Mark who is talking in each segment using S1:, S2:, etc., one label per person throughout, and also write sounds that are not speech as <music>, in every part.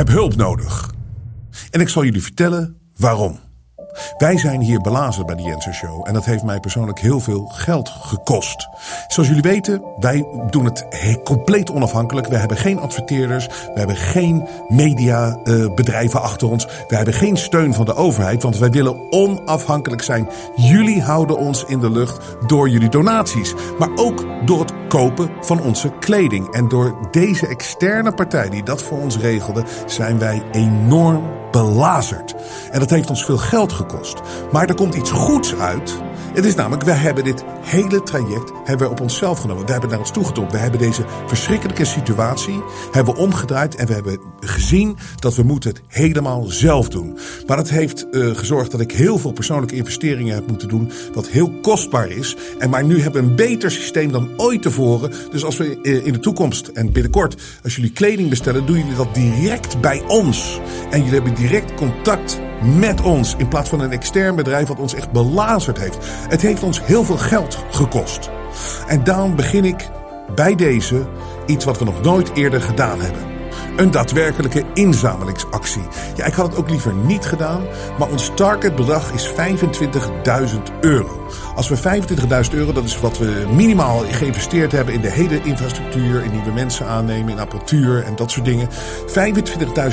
S1: Heb hulp nodig. En ik zal jullie vertellen waarom. Wij zijn hier belazerd bij de Jensen Show en dat heeft mij persoonlijk heel veel geld gekost. Zoals jullie weten, wij doen het compleet onafhankelijk. We hebben geen adverteerders, we hebben geen mediabedrijven achter ons. We hebben geen steun van de overheid, want wij willen onafhankelijk zijn. Jullie houden ons in de lucht door jullie donaties, maar ook door het kopen van onze kleding. En door deze externe partij die dat voor ons regelde, zijn wij enorm belazerd. En dat heeft ons veel geld gekost. Maar er komt iets goeds uit. Het is namelijk, wij hebben dit hele traject hebben we op onszelf genomen. We hebben naar ons toegetrokken. We hebben deze verschrikkelijke situatie hebben we omgedraaid. En we hebben gezien dat we moeten het helemaal zelf doen. Maar dat heeft uh, gezorgd dat ik heel veel persoonlijke investeringen heb moeten doen. Wat heel kostbaar is. En maar nu hebben we een beter systeem dan ooit tevoren. Dus als we uh, in de toekomst en binnenkort, als jullie kleding bestellen, doen jullie dat direct bij ons. En jullie hebben direct contact met ons. In plaats van een extern bedrijf wat ons echt belazerd heeft. Het heeft ons heel veel geld gekost. En daarom begin ik bij deze iets wat we nog nooit eerder gedaan hebben. Een daadwerkelijke inzamelingsactie. Ja, ik had het ook liever niet gedaan, maar ons targetbedrag is 25.000 euro. Als we 25.000 euro, dat is wat we minimaal geïnvesteerd hebben in de hele infrastructuur, in nieuwe mensen aannemen, in apparatuur en dat soort dingen.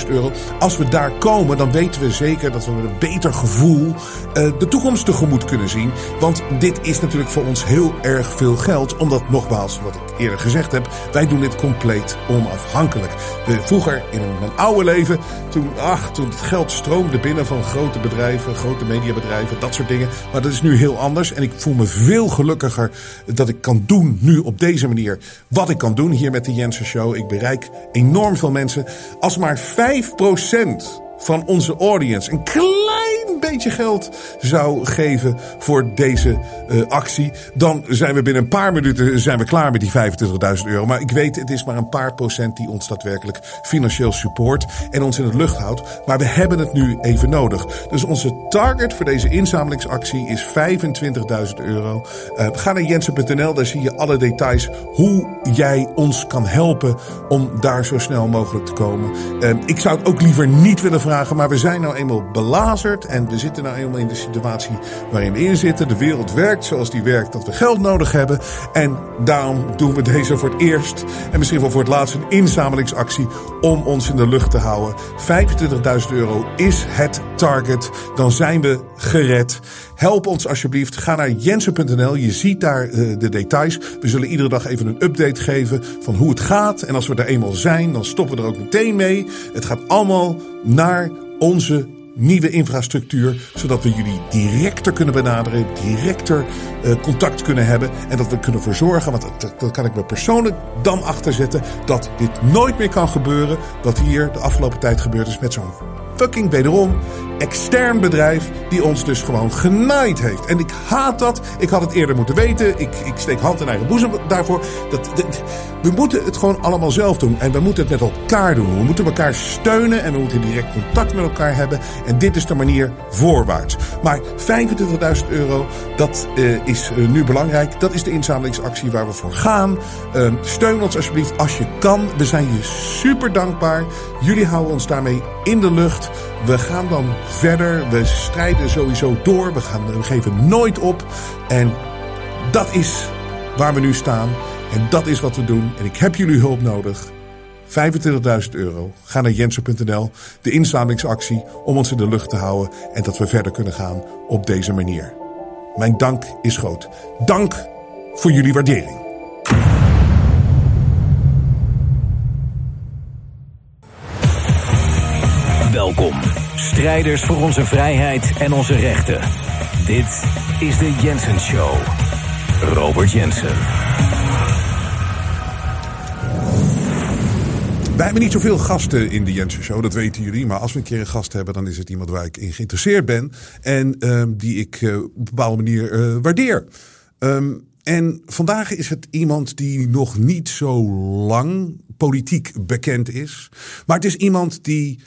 S1: 25.000 euro. Als we daar komen, dan weten we zeker dat we met een beter gevoel uh, de toekomst tegemoet kunnen zien. Want dit is natuurlijk voor ons heel erg veel geld, omdat nogmaals, wat ik eerder gezegd heb, wij doen dit compleet onafhankelijk. We, vroeger in mijn oude leven, toen, ach, toen het geld stroomde binnen van grote bedrijven, grote mediabedrijven, dat soort dingen. Maar dat is nu heel anders. En ik voel me veel gelukkiger dat ik kan doen nu op deze manier wat ik kan doen hier met de Jensen Show. Ik bereik enorm veel mensen. Als maar 5% van onze audience, een klein beetje geld zou geven voor deze uh, actie, dan zijn we binnen een paar minuten zijn we klaar met die 25.000 euro. Maar ik weet, het is maar een paar procent die ons daadwerkelijk financieel support en ons in het lucht houdt. Maar we hebben het nu even nodig. Dus onze target voor deze inzamelingsactie is 25.000 euro. Uh, ga naar jensen.nl, daar zie je alle details hoe jij ons kan helpen om daar zo snel mogelijk te komen. Ik zou het ook liever niet willen vragen, maar we zijn nou eenmaal belazerd en we zitten nou eenmaal in de situatie waarin we in zitten. De wereld werkt zoals die werkt, dat we geld nodig hebben. En daarom doen we deze voor het eerst en misschien wel voor het laatst een inzamelingsactie om ons in de lucht te houden. 25.000 euro is het target. Dan zijn we gered. Help ons alsjeblieft. Ga naar jensen.nl. Je ziet daar uh, de details. We zullen iedere dag even een update geven van hoe het gaat. En als we er eenmaal zijn, dan stoppen we er ook meteen mee. Het gaat allemaal naar onze nieuwe infrastructuur, zodat we jullie directer kunnen benaderen, directer uh, contact kunnen hebben en dat we kunnen verzorgen, want dat, dat kan ik me persoonlijk dan achterzetten, dat dit nooit meer kan gebeuren, wat hier de afgelopen tijd gebeurd is met zo'n fucking wederom extern bedrijf die ons dus gewoon genaaid heeft. En ik haat dat. Ik had het eerder moeten weten. Ik, ik steek hand in eigen boezem daarvoor. Dat, we moeten het gewoon allemaal zelf doen. En we moeten het met elkaar doen. We moeten elkaar steunen en we moeten direct contact met elkaar hebben. En dit is de manier voorwaarts. Maar 25.000 euro, dat uh, is uh, nu belangrijk. Dat is de inzamelingsactie waar we voor gaan. Uh, steun ons alsjeblieft als je kan. We zijn je super dankbaar. Jullie houden ons daarmee in de lucht. We gaan dan verder. We strijden sowieso door. We, gaan, we geven nooit op. En dat is waar we nu staan. En dat is wat we doen. En ik heb jullie hulp nodig. 25.000 euro. Ga naar jensen.nl. De inzamelingsactie om ons in de lucht te houden. En dat we verder kunnen gaan op deze manier. Mijn dank is groot. Dank voor jullie waardering.
S2: Welkom, strijders voor onze vrijheid en onze rechten. Dit is de Jensen Show. Robert Jensen.
S1: Wij hebben niet zoveel gasten in de Jensen Show, dat weten jullie. Maar als we een keer een gast hebben, dan is het iemand waar ik in geïnteresseerd ben. En um, die ik uh, op een bepaalde manier uh, waardeer. Um, en vandaag is het iemand die nog niet zo lang politiek bekend is. Maar het is iemand die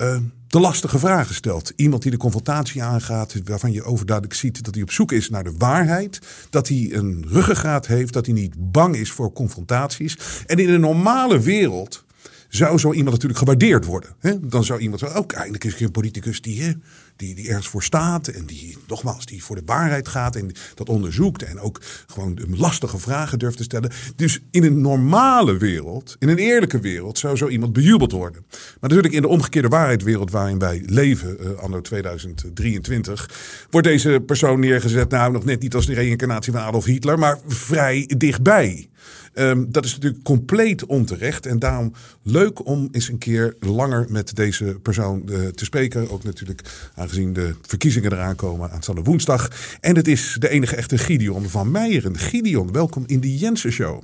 S1: uh, de lastige vragen stelt. Iemand die de confrontatie aangaat, waarvan je overduidelijk ziet dat hij op zoek is naar de waarheid. Dat hij een ruggengraat heeft, dat hij niet bang is voor confrontaties. En in een normale wereld zou zo iemand natuurlijk gewaardeerd worden. Hè? Dan zou iemand zeggen, ook eindelijk is er een politicus die, hè, die, die ergens voor staat. En die, nogmaals, die voor de waarheid gaat en dat onderzoekt. En ook gewoon lastige vragen durft te stellen. Dus in een normale wereld, in een eerlijke wereld, zou zo iemand bejubeld worden. Maar natuurlijk in de omgekeerde waarheidwereld waarin wij leven, uh, anno 2023, wordt deze persoon neergezet, nou nog net niet als de reïncarnatie van Adolf Hitler, maar vrij dichtbij. Um, dat is natuurlijk compleet onterecht. En daarom leuk om eens een keer langer met deze persoon uh, te spreken. Ook natuurlijk aangezien de verkiezingen eraan komen aanstaande woensdag. En het is de enige echte Gideon van Meijeren. Gideon, welkom in de Jensen Show.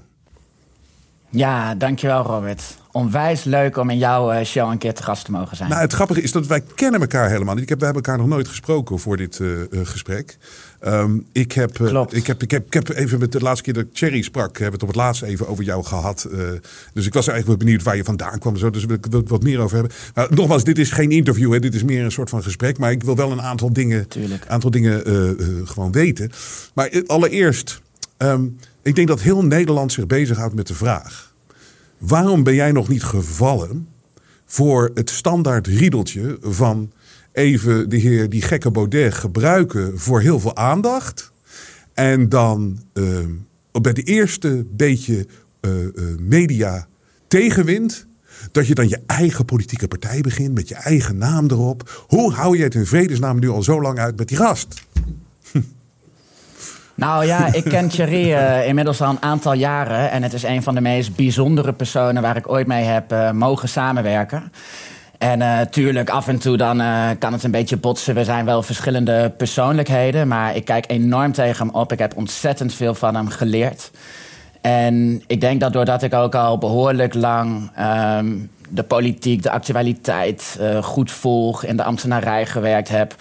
S3: Ja, dankjewel Robert. Onwijs leuk om in jouw eh, show een keer te gast te mogen zijn.
S1: Nou, het grappige is dat wij kennen elkaar helemaal niet. Ik heb, wij hebben elkaar nog nooit gesproken voor dit uh, gesprek. Um, ik, heb, uh, ik, heb, ik, heb, ik heb even met de laatste keer dat Cherry sprak, hebben we het op het laatst even over jou gehad. Uh, dus ik was eigenlijk wel benieuwd waar je vandaan kwam. Zo, dus wil ik wil wat meer over hebben. Maar nogmaals, dit is geen interview, hè, dit is meer een soort van gesprek. Maar ik wil wel een aantal dingen, aantal dingen gewoon weten. Maar allereerst, um, ik denk dat heel Nederland zich bezighoudt met de vraag: waarom ben jij nog niet gevallen voor het standaard riedeltje van even de heer die gekke Baudet gebruiken voor heel veel aandacht. En dan uh, bij de eerste beetje uh, uh, media tegenwind. Dat je dan je eigen politieke partij begint met je eigen naam erop. Hoe hou je het in vredesnaam nu al zo lang uit met die gast?
S3: Nou ja, ik ken <laughs> Thierry uh, inmiddels al een aantal jaren. En het is een van de meest bijzondere personen waar ik ooit mee heb uh, mogen samenwerken. En natuurlijk, uh, af en toe dan uh, kan het een beetje botsen. We zijn wel verschillende persoonlijkheden, maar ik kijk enorm tegen hem op. Ik heb ontzettend veel van hem geleerd. En ik denk dat doordat ik ook al behoorlijk lang um, de politiek, de actualiteit uh, goed volg, in de ambtenarij gewerkt heb,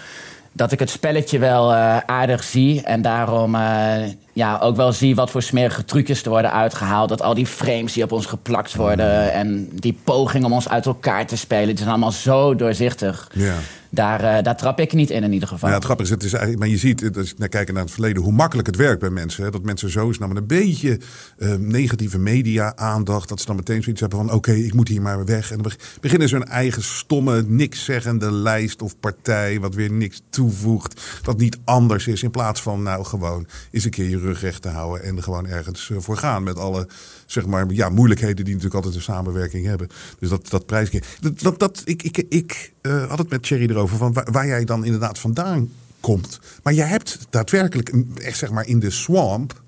S3: dat ik het spelletje wel uh, aardig zie. En daarom uh, ja, ook wel zie wat voor smerige trucjes er worden uitgehaald. Dat al die frames die op ons geplakt worden. En die poging om ons uit elkaar te spelen. Die zijn allemaal zo doorzichtig. Ja. Daar, uh, daar trap ik niet in, in ieder geval.
S1: Ja, het grappige is, het is eigenlijk, maar je ziet, als je naar kijken naar het verleden, hoe makkelijk het werkt bij mensen. Hè? Dat mensen zo snel met een beetje uh, negatieve media-aandacht, dat ze dan meteen zoiets hebben van: oké, okay, ik moet hier maar weg. En dan beginnen ze hun eigen stomme, niks zeggende lijst of partij, wat weer niks toevoegt, dat niet anders is. In plaats van, nou, gewoon eens een keer je rug recht te houden en gewoon ergens uh, voor gaan met alle zeg maar, ja, moeilijkheden die natuurlijk altijd een samenwerking hebben. Dus dat, dat prijsje. Dat, dat, dat, ik ik, ik uh, had het met Thierry erover van waar, jij dan inderdaad vandaan komt. Maar jij hebt daadwerkelijk, echt zeg maar in de swamp,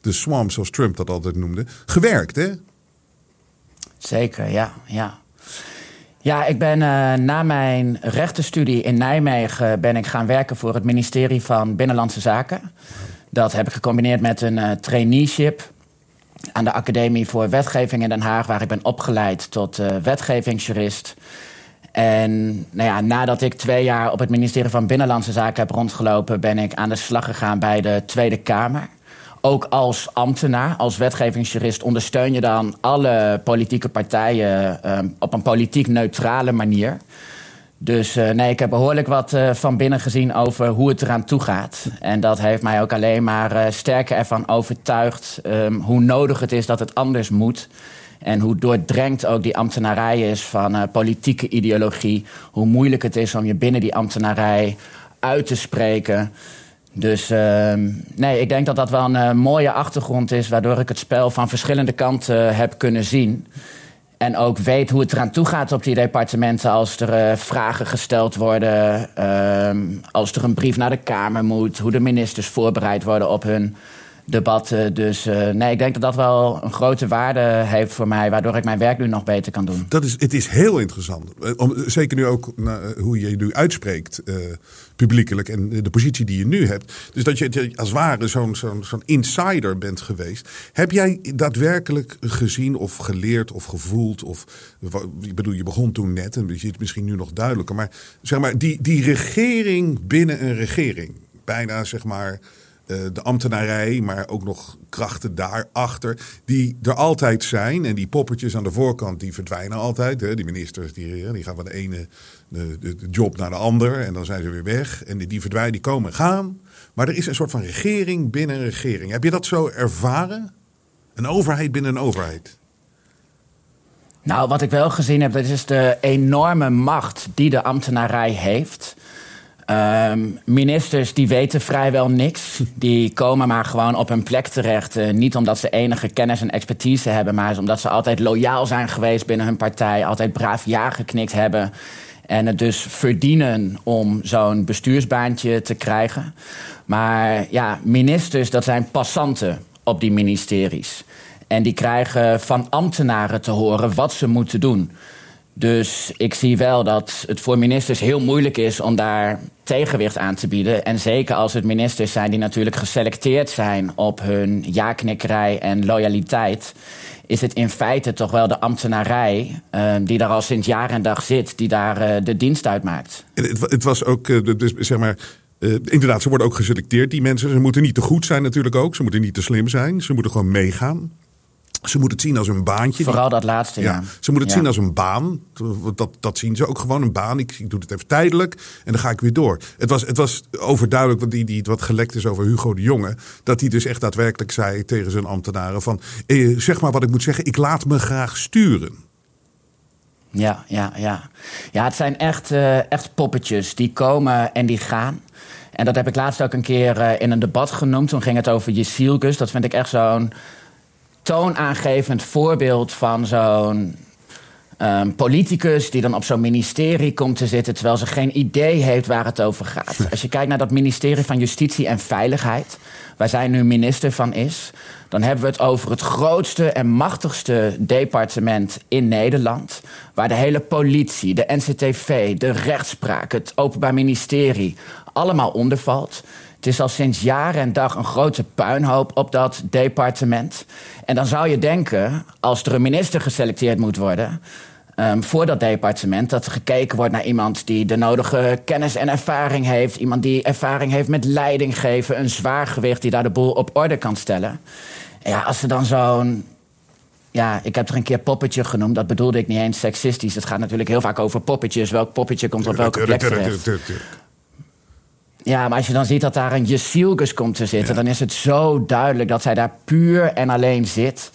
S1: de swamp zoals Trump dat altijd noemde, gewerkt, hè?
S3: Zeker, ja, ja. Ja, ik ben uh, na mijn rechtenstudie in Nijmegen ben ik gaan werken voor het ministerie van Binnenlandse Zaken. Dat heb ik gecombineerd met een uh, traineeship aan de Academie voor Wetgeving in Den Haag, waar ik ben opgeleid tot uh, wetgevingsjurist. En nou ja, nadat ik twee jaar op het ministerie van Binnenlandse Zaken heb rondgelopen, ben ik aan de slag gegaan bij de Tweede Kamer. Ook als ambtenaar, als wetgevingsjurist, ondersteun je dan alle politieke partijen uh, op een politiek neutrale manier. Dus uh, nee, ik heb behoorlijk wat uh, van binnen gezien over hoe het eraan toe gaat. En dat heeft mij ook alleen maar uh, sterker ervan overtuigd um, hoe nodig het is dat het anders moet. En hoe doordrenkt ook die ambtenarij is van politieke ideologie. Hoe moeilijk het is om je binnen die ambtenarij uit te spreken. Dus ehm, nee, ik denk dat dat wel een mooie achtergrond is, waardoor ik het spel van verschillende kanten heb kunnen zien. En ook weet hoe het eraan toe gaat op die departementen als er uh, vragen gesteld worden. Uh, als er een brief naar de Kamer moet. Hoe de ministers voorbereid worden op hun debatten. Dus uh, nee, ik denk dat dat wel een grote waarde heeft voor mij, waardoor ik mijn werk nu nog beter kan doen.
S1: Dat is, het is heel interessant. Om, zeker nu ook hoe je je nu uitspreekt, uh, publiekelijk en de positie die je nu hebt. Dus dat je als ware zo'n zo'n zo'n insider bent geweest. Heb jij daadwerkelijk gezien of geleerd of gevoeld? Of, ik bedoel, je begon toen net en je ziet het misschien nu nog duidelijker. Maar zeg maar, die, die regering binnen een regering. Bijna zeg maar de ambtenarij, maar ook nog krachten daarachter, die er altijd zijn. En die poppetjes aan de voorkant, die verdwijnen altijd. Hè. Die ministers, die, die gaan van de ene de, de, job naar de ander en dan zijn ze weer weg. En die, die verdwijnen, die komen en gaan. Maar er is een soort van regering binnen een regering. Heb je dat zo ervaren? Een overheid binnen een overheid?
S3: Nou, wat ik wel gezien heb, dat is de enorme macht die de ambtenarij heeft. Ehm, ministers die weten vrijwel niks. Die komen maar gewoon op hun plek terecht. Uh, niet omdat ze enige kennis en expertise hebben, maar omdat ze altijd loyaal zijn geweest binnen hun partij. Altijd braaf ja geknikt hebben. En het dus verdienen om zo'n bestuursbaantje te krijgen. Maar ja, ministers, dat zijn passanten op die ministeries. En die krijgen van ambtenaren te horen wat ze moeten doen. Dus ik zie wel dat het voor ministers heel moeilijk is om daar tegenwicht aan te bieden. En zeker als het ministers zijn die natuurlijk geselecteerd zijn op hun ja-knikkerij en loyaliteit. Is het in feite toch wel de ambtenarij uh, die daar al sinds jaar en dag zit, die daar uh, de dienst uitmaakt?
S1: Het, het was ook, uh, dus zeg maar. inderdaad, ze worden ook geselecteerd, die mensen. Ze moeten niet te goed zijn natuurlijk ook. Ze moeten niet te slim zijn. Ze moeten gewoon meegaan. Ze moeten het zien als een baantje.
S3: Vooral dat laatste, ja.
S1: Ze moeten het zien als een baan. Dat, dat zien ze ook gewoon, een baan. Ik, ik doe het even tijdelijk en dan ga ik weer door. Het was, het was overduidelijk, want die, die wat gelekt is over Hugo de Jonge... dat hij dus echt daadwerkelijk zei tegen zijn ambtenaren van... Eh, zeg maar wat ik moet zeggen, ik laat me graag sturen.
S3: Ja, ja, ja. Ja, het zijn echt, uh, echt poppetjes. Die komen en die gaan. En dat heb ik laatst ook een keer uh, in een debat genoemd. Toen ging het over Jesielkus. Dat vind ik echt zo'n toonaangevend voorbeeld van zo'n um, politicus die dan op zo'n ministerie komt te zitten terwijl ze geen idee heeft waar het over gaat. Als je kijkt naar dat ministerie van Justitie en Veiligheid, waar zij nu minister van is, dan hebben we het over het grootste en machtigste departement in Nederland, waar de hele politie, de NCTV, de rechtspraak, het Openbaar Ministerie allemaal onder valt. Het is al sinds jaren en dag een grote puinhoop op dat departement. En dan zou je denken, als er een minister geselecteerd moet worden. Um, voor dat departement, dat er gekeken wordt naar iemand die de nodige kennis en ervaring heeft. Iemand die ervaring heeft met leiding geven, een zwaar gewicht die daar de boel op orde kan stellen. En ja, als ze dan zo'n ja, ik heb er een keer poppetje genoemd. Dat bedoelde ik niet eens seksistisch. Het gaat natuurlijk heel vaak over poppetjes. Welk poppetje komt op welke plek terecht. Ja, maar als je dan ziet dat daar een Jesielgus komt te zitten... dan is het zo duidelijk dat zij daar puur en alleen zit...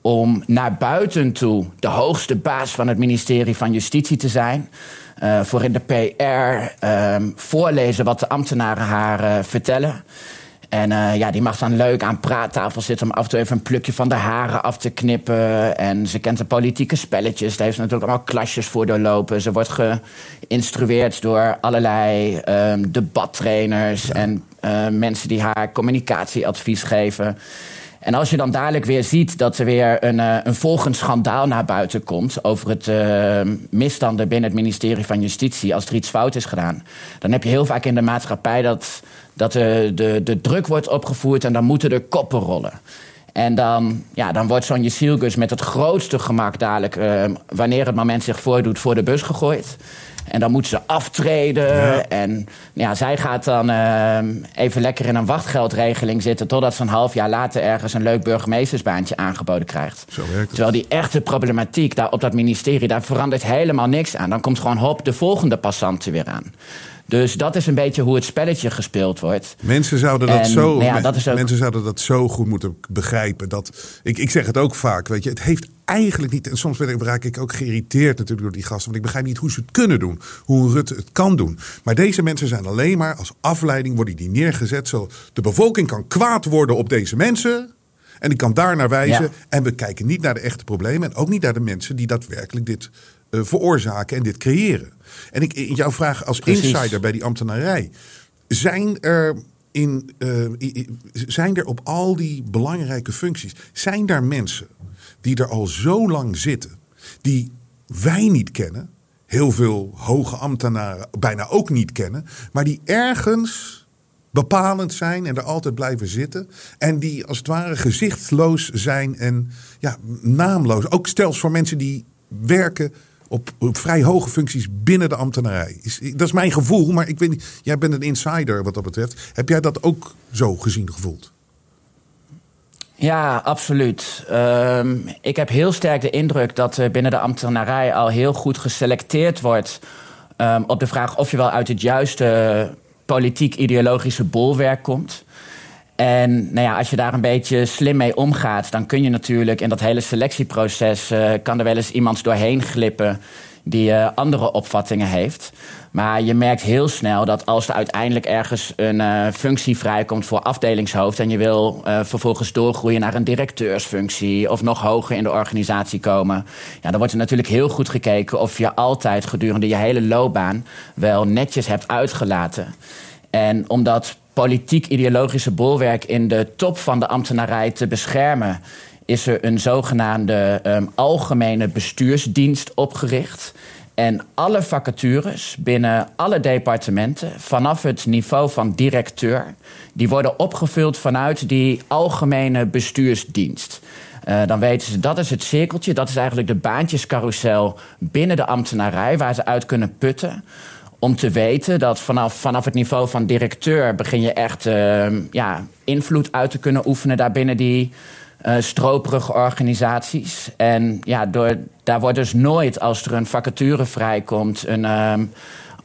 S3: om naar buiten toe de hoogste baas van het ministerie van Justitie te zijn... Uh, voor in de PR uh, voorlezen wat de ambtenaren haar uh, vertellen... En uh, ja, die mag dan leuk aan praattafel zitten om af en toe even een plukje van de haren af te knippen. En ze kent de politieke spelletjes. Daar heeft ze natuurlijk allemaal klasjes voor doorlopen. Ze wordt geïnstrueerd door allerlei um, debattrainers en uh, mensen die haar communicatieadvies geven. En als je dan dadelijk weer ziet dat er weer een, uh, een volgend schandaal naar buiten komt over het uh, misstanden binnen het ministerie van Justitie, als er iets fout is gedaan, dan heb je heel vaak in de maatschappij dat dat de, de, de druk wordt opgevoerd en dan moeten er koppen rollen. En dan, ja, dan wordt zo'n Jesielgus met het grootste gemak dadelijk, uh, wanneer het moment zich voordoet, voor de bus gegooid. En dan moet ze aftreden. En ja, zij gaat dan uh, even lekker in een wachtgeldregeling zitten... totdat ze een half jaar later ergens een leuk burgemeestersbaantje aangeboden krijgt.
S1: Zo werkt het.
S3: Terwijl die echte problematiek daar op dat ministerie... daar verandert helemaal niks aan. Dan komt gewoon hop de volgende passant er weer aan. Dus dat is een beetje hoe het spelletje gespeeld wordt.
S1: Mensen zouden dat, zo, nou ja, dat is ook... mensen zouden dat zo goed moeten begrijpen. Dat, ik, ik zeg het ook vaak, weet je, het heeft eigenlijk niet. En soms raak ik ook geïrriteerd natuurlijk door die gasten. Want ik begrijp niet hoe ze het kunnen doen. Hoe Rutte het kan doen. Maar deze mensen zijn alleen maar als afleiding worden die neergezet. Zo de bevolking kan kwaad worden op deze mensen. En die kan daar naar wijzen. En we kijken niet naar de echte problemen. En ook niet naar de mensen die daadwerkelijk dit uh, veroorzaken en dit creëren. En ik, in jouw vraag als insider bij die ambtenarij. Zijn er, in, uh, zijn er op al die belangrijke functies, zijn daar mensen die er al zo lang zitten, die wij niet kennen, heel veel hoge ambtenaren bijna ook niet kennen, maar die ergens bepalend zijn en er altijd blijven zitten. En die als het ware gezichtloos zijn en ja, naamloos. Ook stels voor mensen die werken op, vrij hoge functies binnen de ambtenarij. Is, dat is mijn gevoel, maar ik weet niet, jij bent een insider wat dat betreft. Heb jij dat ook zo gezien gevoeld?
S3: Ja, absoluut. Um, ik heb heel sterk de indruk dat er binnen de ambtenarij al heel goed geselecteerd wordt um, op de vraag of je wel uit het juiste politiek-ideologische bolwerk komt. En nou ja, als je daar een beetje slim mee omgaat, dan kun je natuurlijk in dat hele selectieproces uh, kan er wel eens iemand doorheen glippen die uh, andere opvattingen heeft. Maar je merkt heel snel dat als er uiteindelijk ergens een uh, functie vrijkomt voor afdelingshoofd en je wil vervolgens doorgroeien naar een directeursfunctie of nog hoger in de organisatie komen, ja, dan wordt er natuurlijk heel goed gekeken of je altijd gedurende je hele loopbaan wel netjes hebt uitgelaten. En omdat politiek-ideologische bolwerk in de top van de ambtenarij te beschermen, is er een zogenaamde um, algemene bestuursdienst opgericht. En alle vacatures binnen alle departementen, vanaf het niveau van directeur, die worden opgevuld vanuit die algemene bestuursdienst. Uh, dan weten ze dat is het cirkeltje, dat is eigenlijk de baantjescarousel binnen de ambtenarij waar ze uit kunnen putten om te weten dat vanaf, vanaf het niveau van directeur begin je echt uh, ja, invloed uit te kunnen oefenen daarbinnen die uh, stroperige organisaties. En ja, door, daar wordt dus nooit, als er een vacature vrijkomt, een um,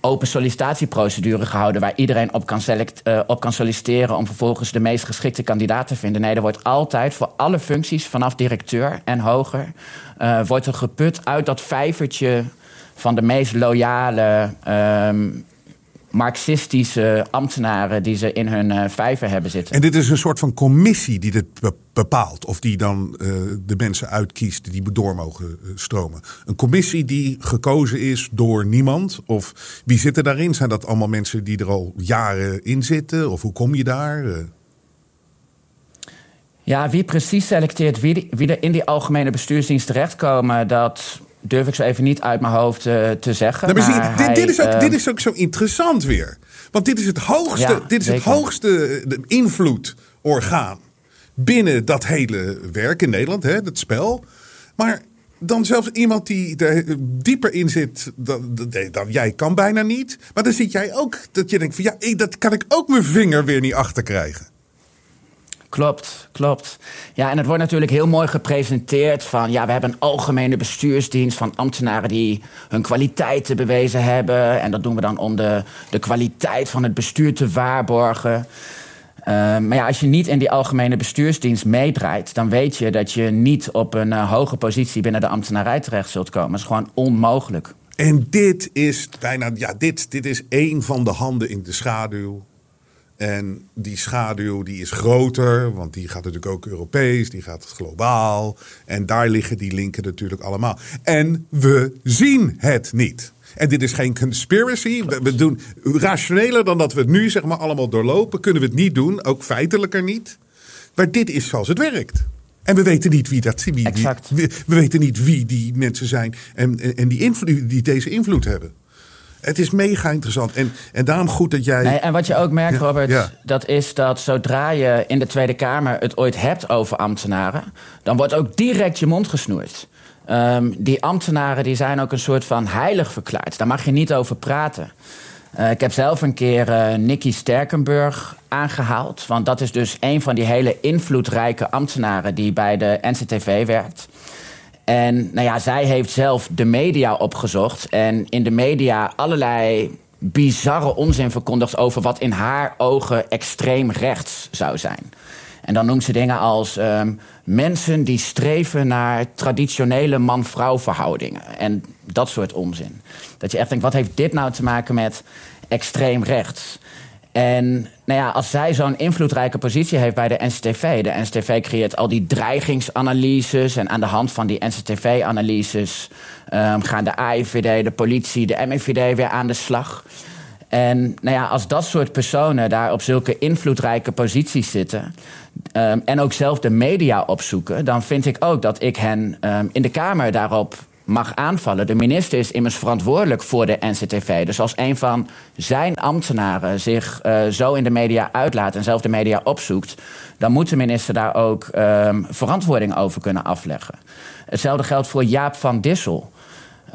S3: open sollicitatieprocedure gehouden waar iedereen op kan, select, uh, op kan solliciteren om vervolgens de meest geschikte kandidaat te vinden. Nee, er wordt altijd voor alle functies vanaf directeur en hoger uh, wordt er geput uit dat vijvertje van de meest loyale um, marxistische ambtenaren die ze in hun uh, vijver hebben zitten.
S1: En dit is een soort van commissie die dit bepaalt. Of die dan uh, de mensen uitkiest die door mogen uh, stromen. Een commissie die gekozen is door niemand. Of wie zitten daarin? Zijn dat allemaal mensen die er al jaren in zitten? Of hoe kom je daar?
S3: Ja, wie precies selecteert wie, die, wie er in die algemene bestuursdienst terechtkomen, dat durf ik zo even niet uit mijn hoofd uh, te zeggen.
S1: Nou, maar dit, dit, is ook, uh, dit is ook zo interessant weer. Want dit is het hoogste, ja, dit is het hoogste invloedorgaan binnen dat hele werk in Nederland, hè, dat spel. Maar dan zelfs iemand die er dieper in zit dan, dan, jij kan bijna niet. Maar dan zit jij ook dat je denkt van ja, dat kan ik ook mijn vinger weer niet achter krijgen.
S3: Klopt, klopt. Ja, en het wordt natuurlijk heel mooi gepresenteerd van... ja, we hebben een algemene bestuursdienst van ambtenaren... die hun kwaliteiten bewezen hebben. En dat doen we dan om de, de kwaliteit van het bestuur te waarborgen. Uh, maar ja, als je niet in die algemene bestuursdienst meedraait... dan weet je dat je niet op een uh, hoge positie binnen de ambtenarij terecht zult komen. Dat is gewoon onmogelijk.
S1: En dit is bijna, ja, dit, dit is één van de handen in de schaduw en die schaduw die is groter, want die gaat natuurlijk ook Europees, die gaat globaal. En daar liggen die linken natuurlijk allemaal. En we zien het niet. En dit is geen conspiracy. We, we, doen rationeler dan dat we het nu zeg maar allemaal doorlopen. Kunnen we het niet doen, ook feitelijker niet. Maar dit is zoals het werkt. En we weten niet wie dat wie, we, we, weten niet wie die mensen zijn en, en, en die, invloed, die deze invloed hebben. Het is mega interessant. En, en daarom goed dat jij.
S3: Nee, en wat je ook merkt, Robert, ja. dat is dat zodra je in de Tweede Kamer het ooit hebt over ambtenaren, dan wordt ook direct je mond gesnoerd. Um, die ambtenaren die zijn ook een soort van heilig verklaard. Daar mag je niet over praten. Uh, ik heb zelf een keer uh, Nicky Sterkenburg aangehaald. Want dat is dus een van die hele invloedrijke ambtenaren die bij de NCTV werkt. En nou ja, zij heeft zelf de media opgezocht en in de media allerlei bizarre onzin verkondigd over wat in haar ogen extreem rechts zou zijn. En dan noemt ze dingen als um, mensen die streven naar traditionele man-vrouw verhoudingen. En dat soort onzin. Dat je echt denkt, wat heeft dit nou te maken met extreem rechts? En nou ja, als zij zo'n invloedrijke positie heeft bij de NCTV... de NCTV creëert al die dreigingsanalyses... en aan de hand van die NCTV-analyses... Um, gaan de AIVD, de politie, de MIVD weer aan de slag... En nou ja, als dat soort personen daar op zulke invloedrijke posities zitten. Um, en ook zelf de media opzoeken. dan vind ik ook dat ik hen um, in de Kamer daarop mag aanvallen. De minister is immers verantwoordelijk voor de NCTV. Dus als een van zijn ambtenaren zich uh, zo in de media uitlaat en zelf de media opzoekt, dan moet de minister daar ook um, verantwoording over kunnen afleggen. Hetzelfde geldt voor Jaap van Dissel.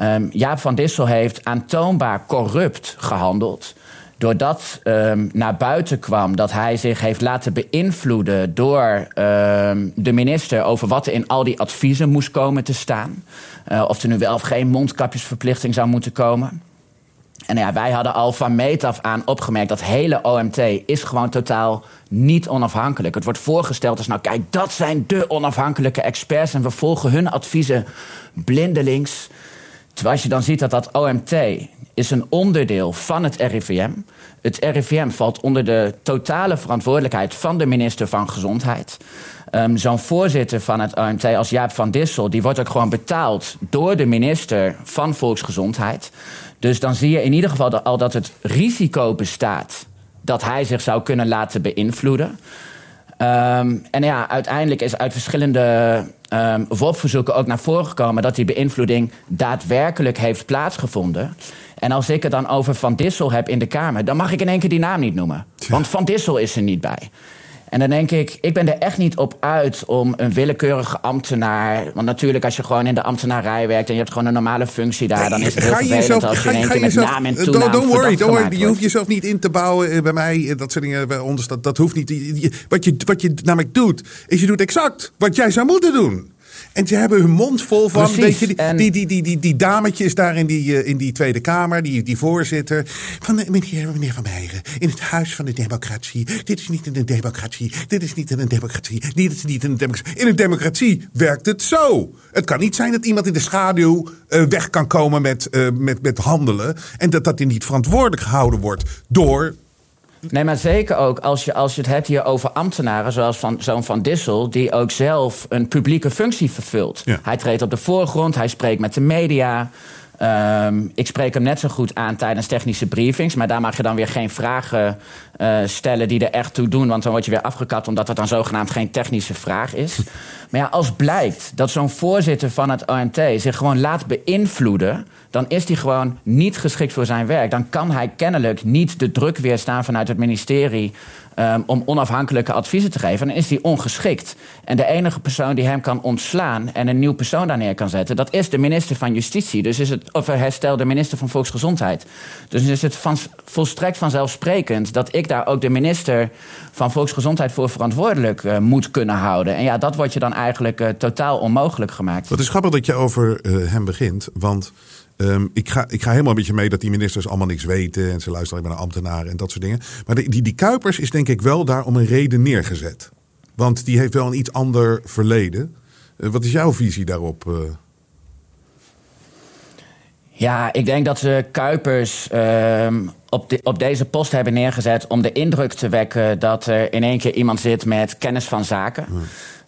S3: Um, Jaap van Dissel heeft aantoonbaar corrupt gehandeld doordat um, naar buiten kwam dat hij zich heeft laten beïnvloeden door um, de minister over wat er in al die adviezen moest komen te staan. Uh, of er nu wel of geen mondkapjesverplichting zou moeten komen. En ja, wij hadden al van meet af aan opgemerkt dat hele OMT is gewoon totaal niet onafhankelijk. Het wordt voorgesteld als nou kijk, dat zijn de onafhankelijke experts en we volgen hun adviezen blindelings. Terwijl als je dan ziet dat dat OMT is een onderdeel van het RIVM. Het RIVM valt onder de totale verantwoordelijkheid van de minister van Gezondheid. Um, Zo'n voorzitter van het OMT als Jaap van Dissel... die wordt ook gewoon betaald door de minister van Volksgezondheid. Dus dan zie je in ieder geval al dat het risico bestaat... dat hij zich zou kunnen laten beïnvloeden. Um, en ja, uiteindelijk is uit verschillende um, WOP-verzoeken ook naar voren gekomen... dat die beïnvloeding daadwerkelijk heeft plaatsgevonden... En als ik het dan over Van Dissel heb in de Kamer, dan mag ik in één keer die naam niet noemen. Want Van Dissel is er niet bij. En dan denk ik, ik ben er echt niet op uit om een willekeurige ambtenaar. Want natuurlijk, als je gewoon in de ambtenarij werkt en je hebt gewoon een normale functie daar, dan is het heel ga vervelend jezelf, als je in één keer met naam en toenaam
S1: Don't worry, don't worry. Je hoeft jezelf niet in te bouwen eh, bij mij. Eh, dat soort dingen bij ons, dat, dat hoeft niet. Wat je, wat je namelijk doet, is je doet exact wat jij zou moeten doen. En ze hebben hun mond vol van. weet je, die, die, die, die, die, dametjes daar in die, uh, in die Tweede Kamer, die, die voorzitter. Van meneer, meneer Van Meijeren, in het huis van de democratie. Dit is niet een democratie. Dit is niet een democratie. Dit is niet een democratie. In een democratie werkt het zo. Het kan niet zijn dat iemand in de schaduw uh, weg kan komen met, met, met handelen. En dat dat niet verantwoordelijk gehouden wordt door
S3: Nee, maar zeker ook als je, als je het hebt hier over ambtenaren, zoals van, zo'n Van Dissel, die ook zelf een publieke functie vervult. Hij treedt op de voorgrond, hij spreekt met de media. Um, ik spreek hem net zo goed aan tijdens technische briefings. Maar daar mag je dan weer geen vragen uh, stellen die er echt toe doen. Want dan word je weer afgekapt omdat het dan zogenaamd geen technische vraag is. <laughs> Maar ja, als blijkt dat zo'n voorzitter van het OMT zich gewoon laat beïnvloeden. Dan is hij gewoon niet geschikt voor zijn werk. Dan kan hij kennelijk niet de druk weerstaan vanuit het ministerie. Um, om onafhankelijke adviezen te geven, dan is hij ongeschikt. En de enige persoon die hem kan ontslaan en een nieuw persoon daar neer kan zetten, dat is de minister van Justitie. Dus is het, of herstel de minister van Volksgezondheid. Dus is het van, volstrekt vanzelfsprekend dat ik daar ook de minister van Volksgezondheid voor verantwoordelijk uh, moet kunnen houden. En ja, dat wordt je dan eigenlijk uh, totaal onmogelijk gemaakt.
S1: Wat is grappig dat je over uh, hem begint, want. Um, ik, ga, ik ga helemaal een beetje mee dat die ministers allemaal niks weten. En ze luisteren alleen maar naar ambtenaren en dat soort dingen. Maar die, die Kuipers is denk ik wel daar om een reden neergezet. Want die heeft wel een iets ander verleden. Uh, wat is jouw visie daarop? Uh?
S3: Ja, ik denk dat ze Kuipers uh, op, de, op deze post hebben neergezet om de indruk te wekken dat er in één keer iemand zit met kennis van zaken.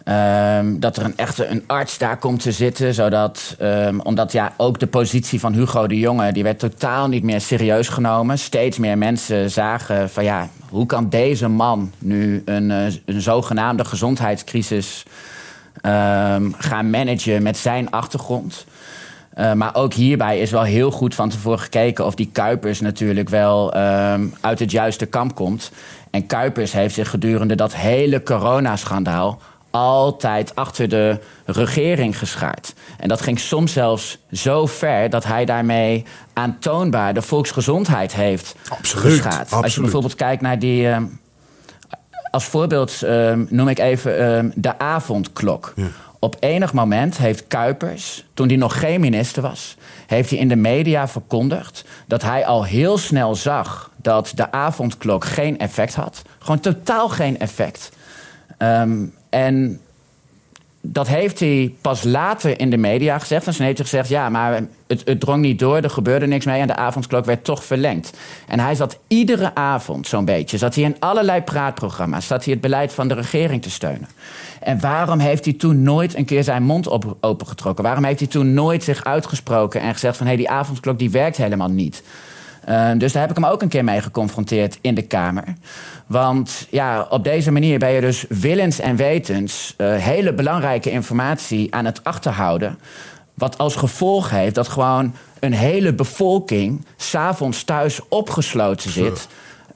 S3: Um, dat er een echte een arts daar komt te zitten. Zodat, um, omdat ja, ook de positie van Hugo de Jonge... die werd totaal niet meer serieus genomen. Steeds meer mensen zagen van ja... hoe kan deze man nu een, uh, een zogenaamde gezondheidscrisis... Um, gaan managen met zijn achtergrond... Uh, maar ook hierbij is wel heel goed van tevoren gekeken of die Kuipers natuurlijk wel uit het juiste kamp komt. En Kuipers heeft zich gedurende dat hele coronaschandaal altijd achter de regering geschaard. En dat ging soms zelfs zo ver dat hij daarmee aantoonbaar de volksgezondheid heeft
S1: absoluut,
S3: geschaad.
S1: Absoluut.
S3: Als je bijvoorbeeld kijkt naar die. Uh, als voorbeeld uh, noem ik even uh, de avondklok. Ja. Op enig moment heeft Kuipers, toen hij nog geen minister was, heeft hij in de media verkondigd dat hij al heel snel zag dat de avondklok geen effect had. Gewoon totaal geen effect. Um, en dat heeft hij pas later in de media gezegd. En toen heeft hij gezegd: ja, maar het, het, drong niet door, er gebeurde niks mee en de avondklok werd toch verlengd. En hij zat iedere avond zo'n beetje, zat hij in allerlei praatprogramma's, zat hij het beleid van de regering te steunen. En waarom heeft hij toen nooit een keer zijn mond op, opengetrokken? Waarom heeft hij toen nooit zich uitgesproken en gezegd van hé, hey, die avondklok die werkt helemaal niet? Uh, dus daar heb ik hem ook een keer mee geconfronteerd in de Kamer. Want ja, op deze manier ben je dus willens en wetens uh, hele belangrijke informatie aan het achterhouden. Wat als gevolg heeft dat gewoon een hele bevolking s'avonds thuis opgesloten zit.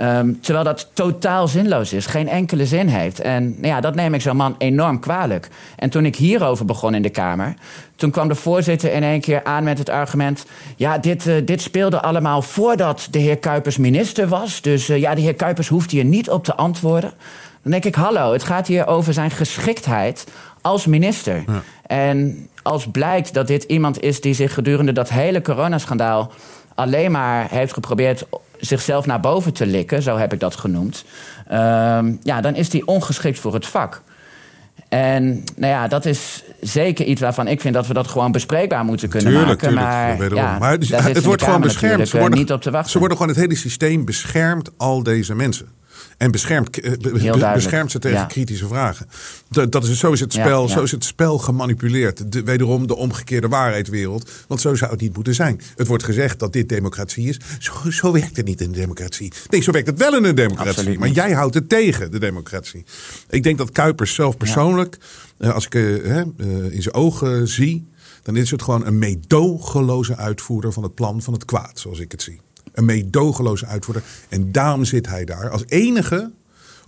S3: Um, terwijl dat totaal zinloos is, geen enkele zin heeft. En nou ja, dat neem ik zo'n man enorm kwalijk. En toen ik hierover begon in de Kamer, toen kwam de voorzitter in één keer aan met het argument: ja, dit, uh, dit speelde allemaal voordat de heer Kuipers minister was. Dus uh, ja, de heer Kuipers hoeft hier niet op te antwoorden. Dan denk ik: hallo, het gaat hier over zijn geschiktheid als minister. Ja. En als blijkt dat dit iemand is die zich gedurende dat hele coronaschandaal alleen maar heeft geprobeerd zichzelf naar boven te likken, zo heb ik dat genoemd, ehm, ja, dan is die ongeschikt voor het vak. En nou ja, dat is zeker iets waarvan ik vind dat we dat gewoon bespreekbaar moeten kunnen
S1: tuurlijk,
S3: maken.
S1: Tuurlijk,
S3: maar, ja,
S1: maar het, het wordt gewoon beschermd. Ze
S3: eh,
S1: worden,
S3: niet op te wachten.
S1: ze worden gewoon het hele systeem beschermt al deze mensen. En beschermt, eh, beschermt ze tegen kritische vragen. Dat, dat is, zo, is het spel, zo is het spel gemanipuleerd. De, wederom de omgekeerde waarheidswereld. Want zo zou het niet moeten zijn. Het wordt gezegd dat dit democratie is. Zo, zo werkt het niet in de democratie. Nee, zo werkt het wel in een democratie. maar jij houdt het tegen, de democratie. Ik denk dat Kuipers zelf persoonlijk, eh, als ik uh, in zijn ogen zie, dan is het gewoon een meedogenloze uitvoerder van het plan van het kwaad, zoals ik het zie. Een meedogenloze uitvoerder. En daarom zit hij daar als enige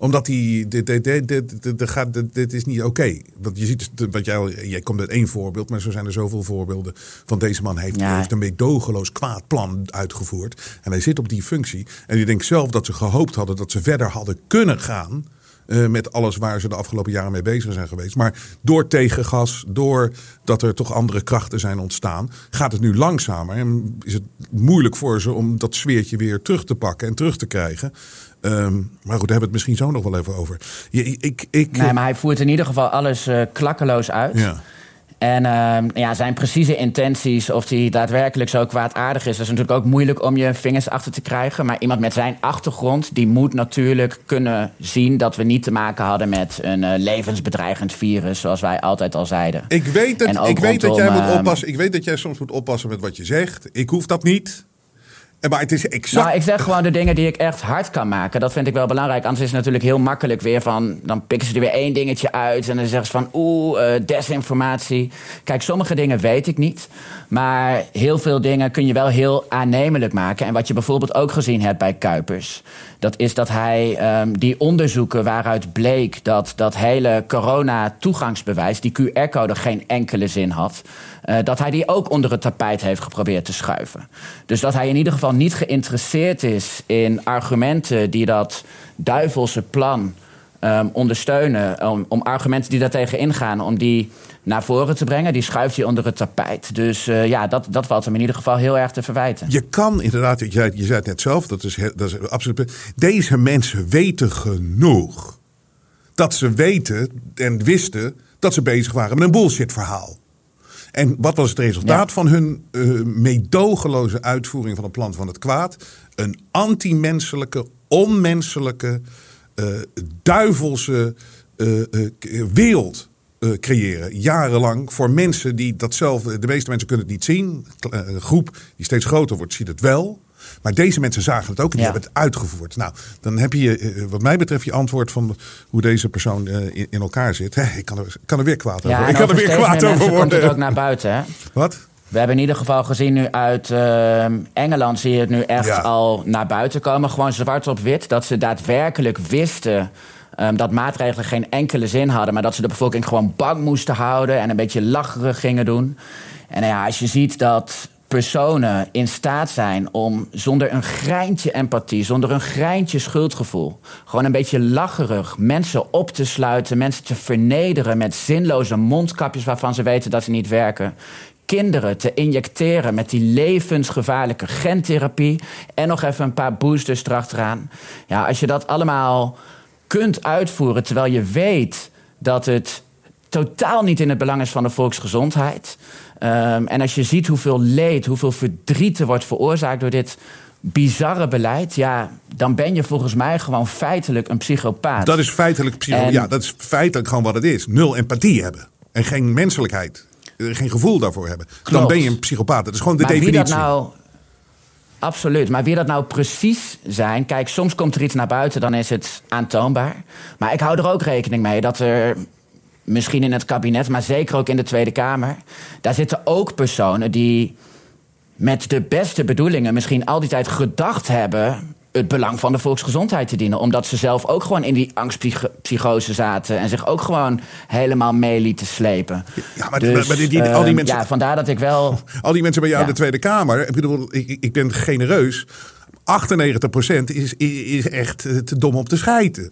S1: omdat hij. Dit, dit, dit, dit, dit, gaat, dit, is niet oké. Want je ziet, wat jij, jij komt met één voorbeeld, maar zo zijn er zoveel voorbeelden van deze man. Heeft, ja. heeft een meedogenloos kwaad plan uitgevoerd. En hij zit op die functie. En je denkt zelf dat ze gehoopt hadden dat ze verder hadden kunnen gaan. Uh, met alles waar ze de afgelopen jaren mee bezig zijn geweest. Maar door tegengas, doordat er toch andere krachten zijn ontstaan, gaat het nu langzamer. En is het moeilijk voor ze om dat sfeertje weer terug te pakken en terug te krijgen. Um, maar goed, daar hebben we het misschien zo nog wel even over. Je, ik, ik,
S3: nee, maar hij voert in ieder geval alles uh, klakkeloos uit. Ja. En uh, ja, zijn precieze intenties, of hij daadwerkelijk zo kwaadaardig is, dat is natuurlijk ook moeilijk om je vingers achter te krijgen. Maar iemand met zijn achtergrond, die moet natuurlijk kunnen zien dat we niet te maken hadden met een uh, levensbedreigend virus, zoals wij altijd al zeiden.
S1: Ik weet, het, ik weet dat jij moet ehm, oppassen. Ik weet dat jij soms moet oppassen met wat je zegt. Ik hoef dat niet. Maar het is exact...
S3: Nou, ik zeg gewoon de dingen die ik echt hard kan maken. Dat vind ik wel belangrijk. Anders is het natuurlijk heel makkelijk weer van... dan pikken ze er weer één dingetje uit... en dan zeggen ze van oeh, uh, desinformatie. Kijk, sommige dingen weet ik niet. Maar heel veel dingen kun je wel heel aannemelijk maken. En wat je bijvoorbeeld ook gezien hebt bij Kuipers... dat is dat hij um, die onderzoeken waaruit bleek... dat dat hele corona-toegangsbewijs, die QR-code... geen enkele zin had... Uh, dat hij die ook onder het tapijt heeft geprobeerd te schuiven. Dus dat hij in ieder geval niet geïnteresseerd is in argumenten die dat duivelse plan um, ondersteunen. Om, argumenten die daartegen ingaan, om die naar voren te brengen. Die schuift hij onder het tapijt. Dus uh, ja, dat, dat valt hem in ieder geval heel erg te verwijten.
S1: Je kan inderdaad, je zei, je het net zelf, dat is, dat is absoluut. Deze mensen weten genoeg. Dat ze weten en wisten dat ze bezig waren met een bullshit verhaal. En wat was het resultaat van hun uh, meedogenloze uitvoering van het plan van het kwaad? Een antimenselijke, onmenselijke, uh, duivelse uh, wereld creëren. Jarenlang voor mensen die dat zelf. De meeste mensen kunnen het niet zien. Een groep die steeds groter wordt, ziet het wel. Maar deze mensen zagen het ook en die hebben het uitgevoerd. Nou, dan heb je, eh, wat mij betreft, je antwoord van hoe deze persoon eh, in, in elkaar zit. ik kan er, kan er weer kwaad over
S3: Ik
S1: kan er weer kwaad over worden.
S3: komt het ook naar buiten, hè?
S1: Wat?
S3: We hebben in ieder geval gezien nu uit uh, Engeland zie je het nu echt al naar buiten komen. Gewoon zwart op wit. Dat ze daadwerkelijk wisten um, dat maatregelen geen enkele zin hadden. Maar dat ze de bevolking gewoon bang moesten houden. En een beetje lacherig gingen doen. En nou ja, als je ziet dat personen in staat zijn om zonder een greintje empathie, zonder een greintje schuldgevoel, gewoon een beetje lacherig mensen op te sluiten, mensen te vernederen met zinloze mondkapjes waarvan ze weten dat ze niet werken. Kinderen te injecteren met die levensgevaarlijke gentherapie. En nog even een paar boosters erachteraan. Ja, als je dat allemaal kunt uitvoeren terwijl je weet dat het totaal niet in het belang is van de volksgezondheid. Um, en als je ziet hoeveel leed, hoeveel verdriet er wordt veroorzaakt door dit bizarre beleid, ja, dan ben je volgens mij gewoon feitelijk een psychopaat.
S1: Dat is feitelijk psycho ja, dat is feitelijk gewoon wat het is. Nul empathie hebben en geen menselijkheid, eh, geen gevoel daarvoor hebben. Dan ben je een psychopaat. Dat is gewoon de
S3: maar
S1: definitie.
S3: Wie dat nou, absoluut. Maar wie dat nou precies zijn, kijk, soms komt er iets naar buiten, dan is het aantoonbaar. Maar ik hou er ook rekening mee dat er misschien in het kabinet, maar zeker ook in de Tweede Kamer. Daar zitten ook personen die met de beste bedoelingen misschien al die tijd gedacht hebben het belang van de volksgezondheid te dienen. Omdat ze zelf ook gewoon in die angstpsychose zaten. En zich ook gewoon helemaal mee lieten slepen. Ja, maar, dus, maar die, al die ehm, mensen. Ja, vandaar dat ik wel. <laughs>
S1: Al die mensen bij jou in de Tweede Kamer. Ik, bedoel, ik, ik ben genereus. 98% is, is echt te dom om te schijten.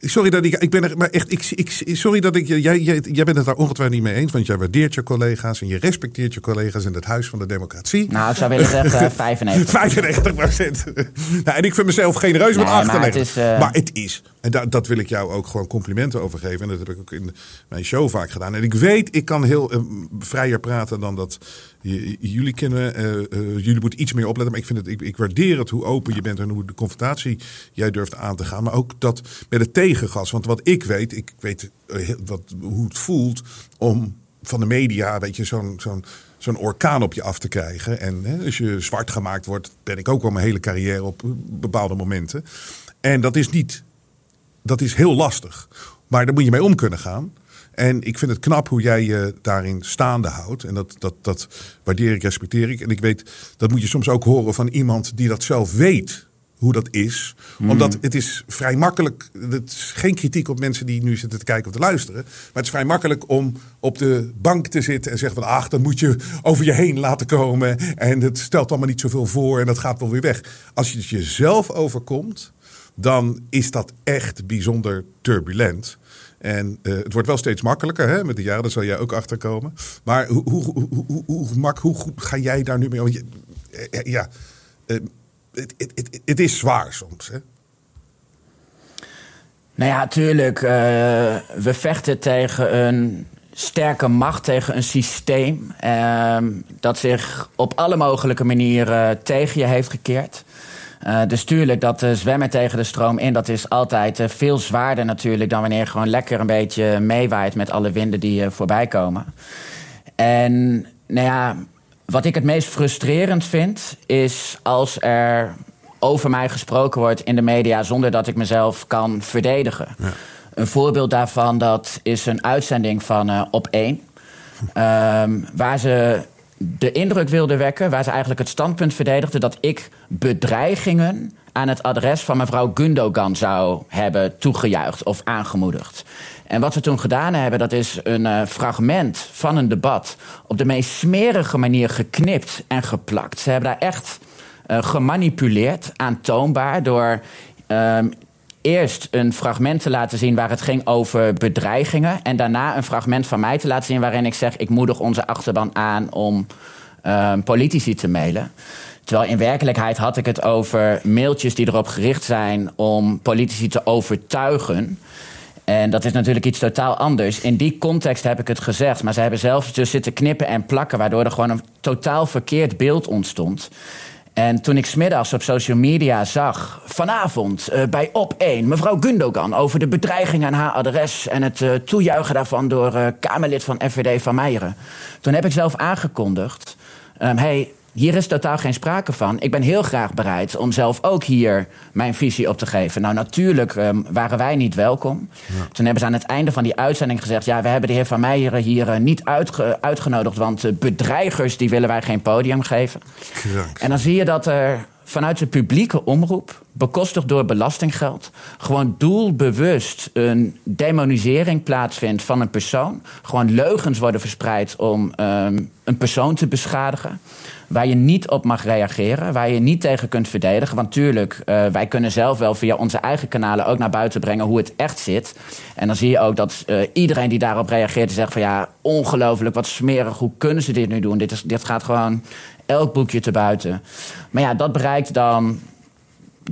S1: Sorry dat ik, ik ben er, maar echt, ik, ik, sorry dat ik, jij, jij, jij bent het daar ongetwijfeld niet mee eens, want jij waardeert je collega's en je respecteert je collega's in het Huis van de Democratie.
S3: Nou, ik zou willen zeggen <laughs> 95.
S1: 95 procent. <laughs> nou, en ik vind mezelf genereus met 98. Maar het is, uh... maar het is en da dat wil ik jou ook gewoon complimenten over geven. En dat heb ik ook in mijn show vaak gedaan. En ik weet, ik kan heel uh, vrijer praten dan dat jullie kennen. Uh, uh, jullie moeten iets meer opletten. Maar ik, vind het, ik, ik, waardeer het hoe open je bent en hoe de confrontatie jij durft aan te gaan. Maar ook dat met het tegengas. Want wat ik weet, ik weet wat, hoe het voelt om van de media, weet je, zo'n zo'n zo'n orkaan op je af te krijgen. En hè, als je zwart gemaakt wordt, ben ik ook al mijn hele carrière op bepaalde momenten. En dat is niet dat is heel lastig. Maar daar moet je mee om kunnen gaan. En ik vind het knap hoe jij je daarin staande houdt. En dat, dat, dat waardeer ik, respecteer ik. En ik weet, dat moet je soms ook horen van iemand die dat zelf weet hoe dat is. Hmm. Omdat het is vrij makkelijk. Het is geen kritiek op mensen die nu zitten te kijken of te luisteren. Maar het is vrij makkelijk om op de bank te zitten en zeggen van ach, dan moet je over je heen laten komen. En het stelt allemaal niet zoveel voor en dat gaat wel weer weg. Als je het jezelf overkomt dan is dat echt bijzonder turbulent. En uh, het wordt wel steeds makkelijker hè? met de jaren, zal jij ook achterkomen. Maar hoe, hoe, hoe, hoe, hoe, goed ga jij daar nu mee om? Eh, ja, uh, het, is zwaar soms. Hè?
S3: Nou ja, tuurlijk. Uh, we vechten tegen een sterke macht, tegen een systeem uh, dat zich op alle mogelijke manieren tegen je heeft gekeerd. Uh, dus tuurlijk, dat uh, zwemmen tegen de stroom in, dat is altijd uh, veel zwaarder natuurlijk dan wanneer je gewoon lekker een beetje meewaait met alle winden die voorbij komen. En nou ja, wat ik het meest frustrerend vind, is als er over mij gesproken wordt in de media zonder dat ik mezelf kan verdedigen. Ja. Een voorbeeld daarvan dat is een uitzending van Op 1. Um, waar ze de indruk wilde wekken, waar ze eigenlijk het standpunt verdedigde dat ik bedreigingen aan het adres van mevrouw Gundogan zou hebben toegejuicht of aangemoedigd. En wat ze toen gedaan hebben, dat is een uh, fragment van een debat op de meest smerige manier geknipt en geplakt. Ze hebben daar echt uh, gemanipuleerd, aantoonbaar, door uh, eerst een fragment te laten zien waar het ging over bedreigingen. En daarna een fragment van mij te laten zien waarin ik zeg: ik moedig onze achterban aan om uh, politici te mailen. Terwijl in werkelijkheid had ik het over mailtjes die erop gericht zijn om politici te overtuigen. En dat is natuurlijk iets totaal anders. In die context heb ik het gezegd. Maar ze hebben zelf dus zitten knippen en plakken, waardoor er gewoon een totaal verkeerd beeld ontstond. En toen ik smiddags op social media zag, vanavond uh, bij Op1, mevrouw Gundogan over de bedreiging aan haar adres en het uh, toejuichen daarvan door uh, Kamerlid van FVD van Meijeren. Toen heb ik zelf aangekondigd: um, hey, hier is totaal geen sprake van. Ik ben heel graag bereid om zelf ook hier mijn visie op te geven. Nou, natuurlijk um, waren wij niet welkom. Ja. Toen hebben ze aan het einde van die uitzending gezegd... ja, we hebben de heer Van Meijeren hier uh, niet uitge uitgenodigd... want uh, bedreigers die willen wij geen podium geven. Krank. En dan zie je dat er vanuit de publieke omroep, bekostigd door belastinggeld, gewoon doelbewust een demonisering plaatsvindt van een persoon. Gewoon leugens worden verspreid om um, een persoon te beschadigen waar je niet op mag reageren, waar je niet tegen kunt verdedigen. Want tuurlijk, uh, wij kunnen zelf wel via onze eigen kanalen ook naar buiten brengen hoe het echt zit. En dan zie je ook dat uh, iedereen die daarop reageert zegt van ja, ongelooflijk, wat smerig, hoe kunnen ze dit nu doen? Dit, is, dit gaat gewoon elk boekje te buiten. Maar ja, dat bereikt dan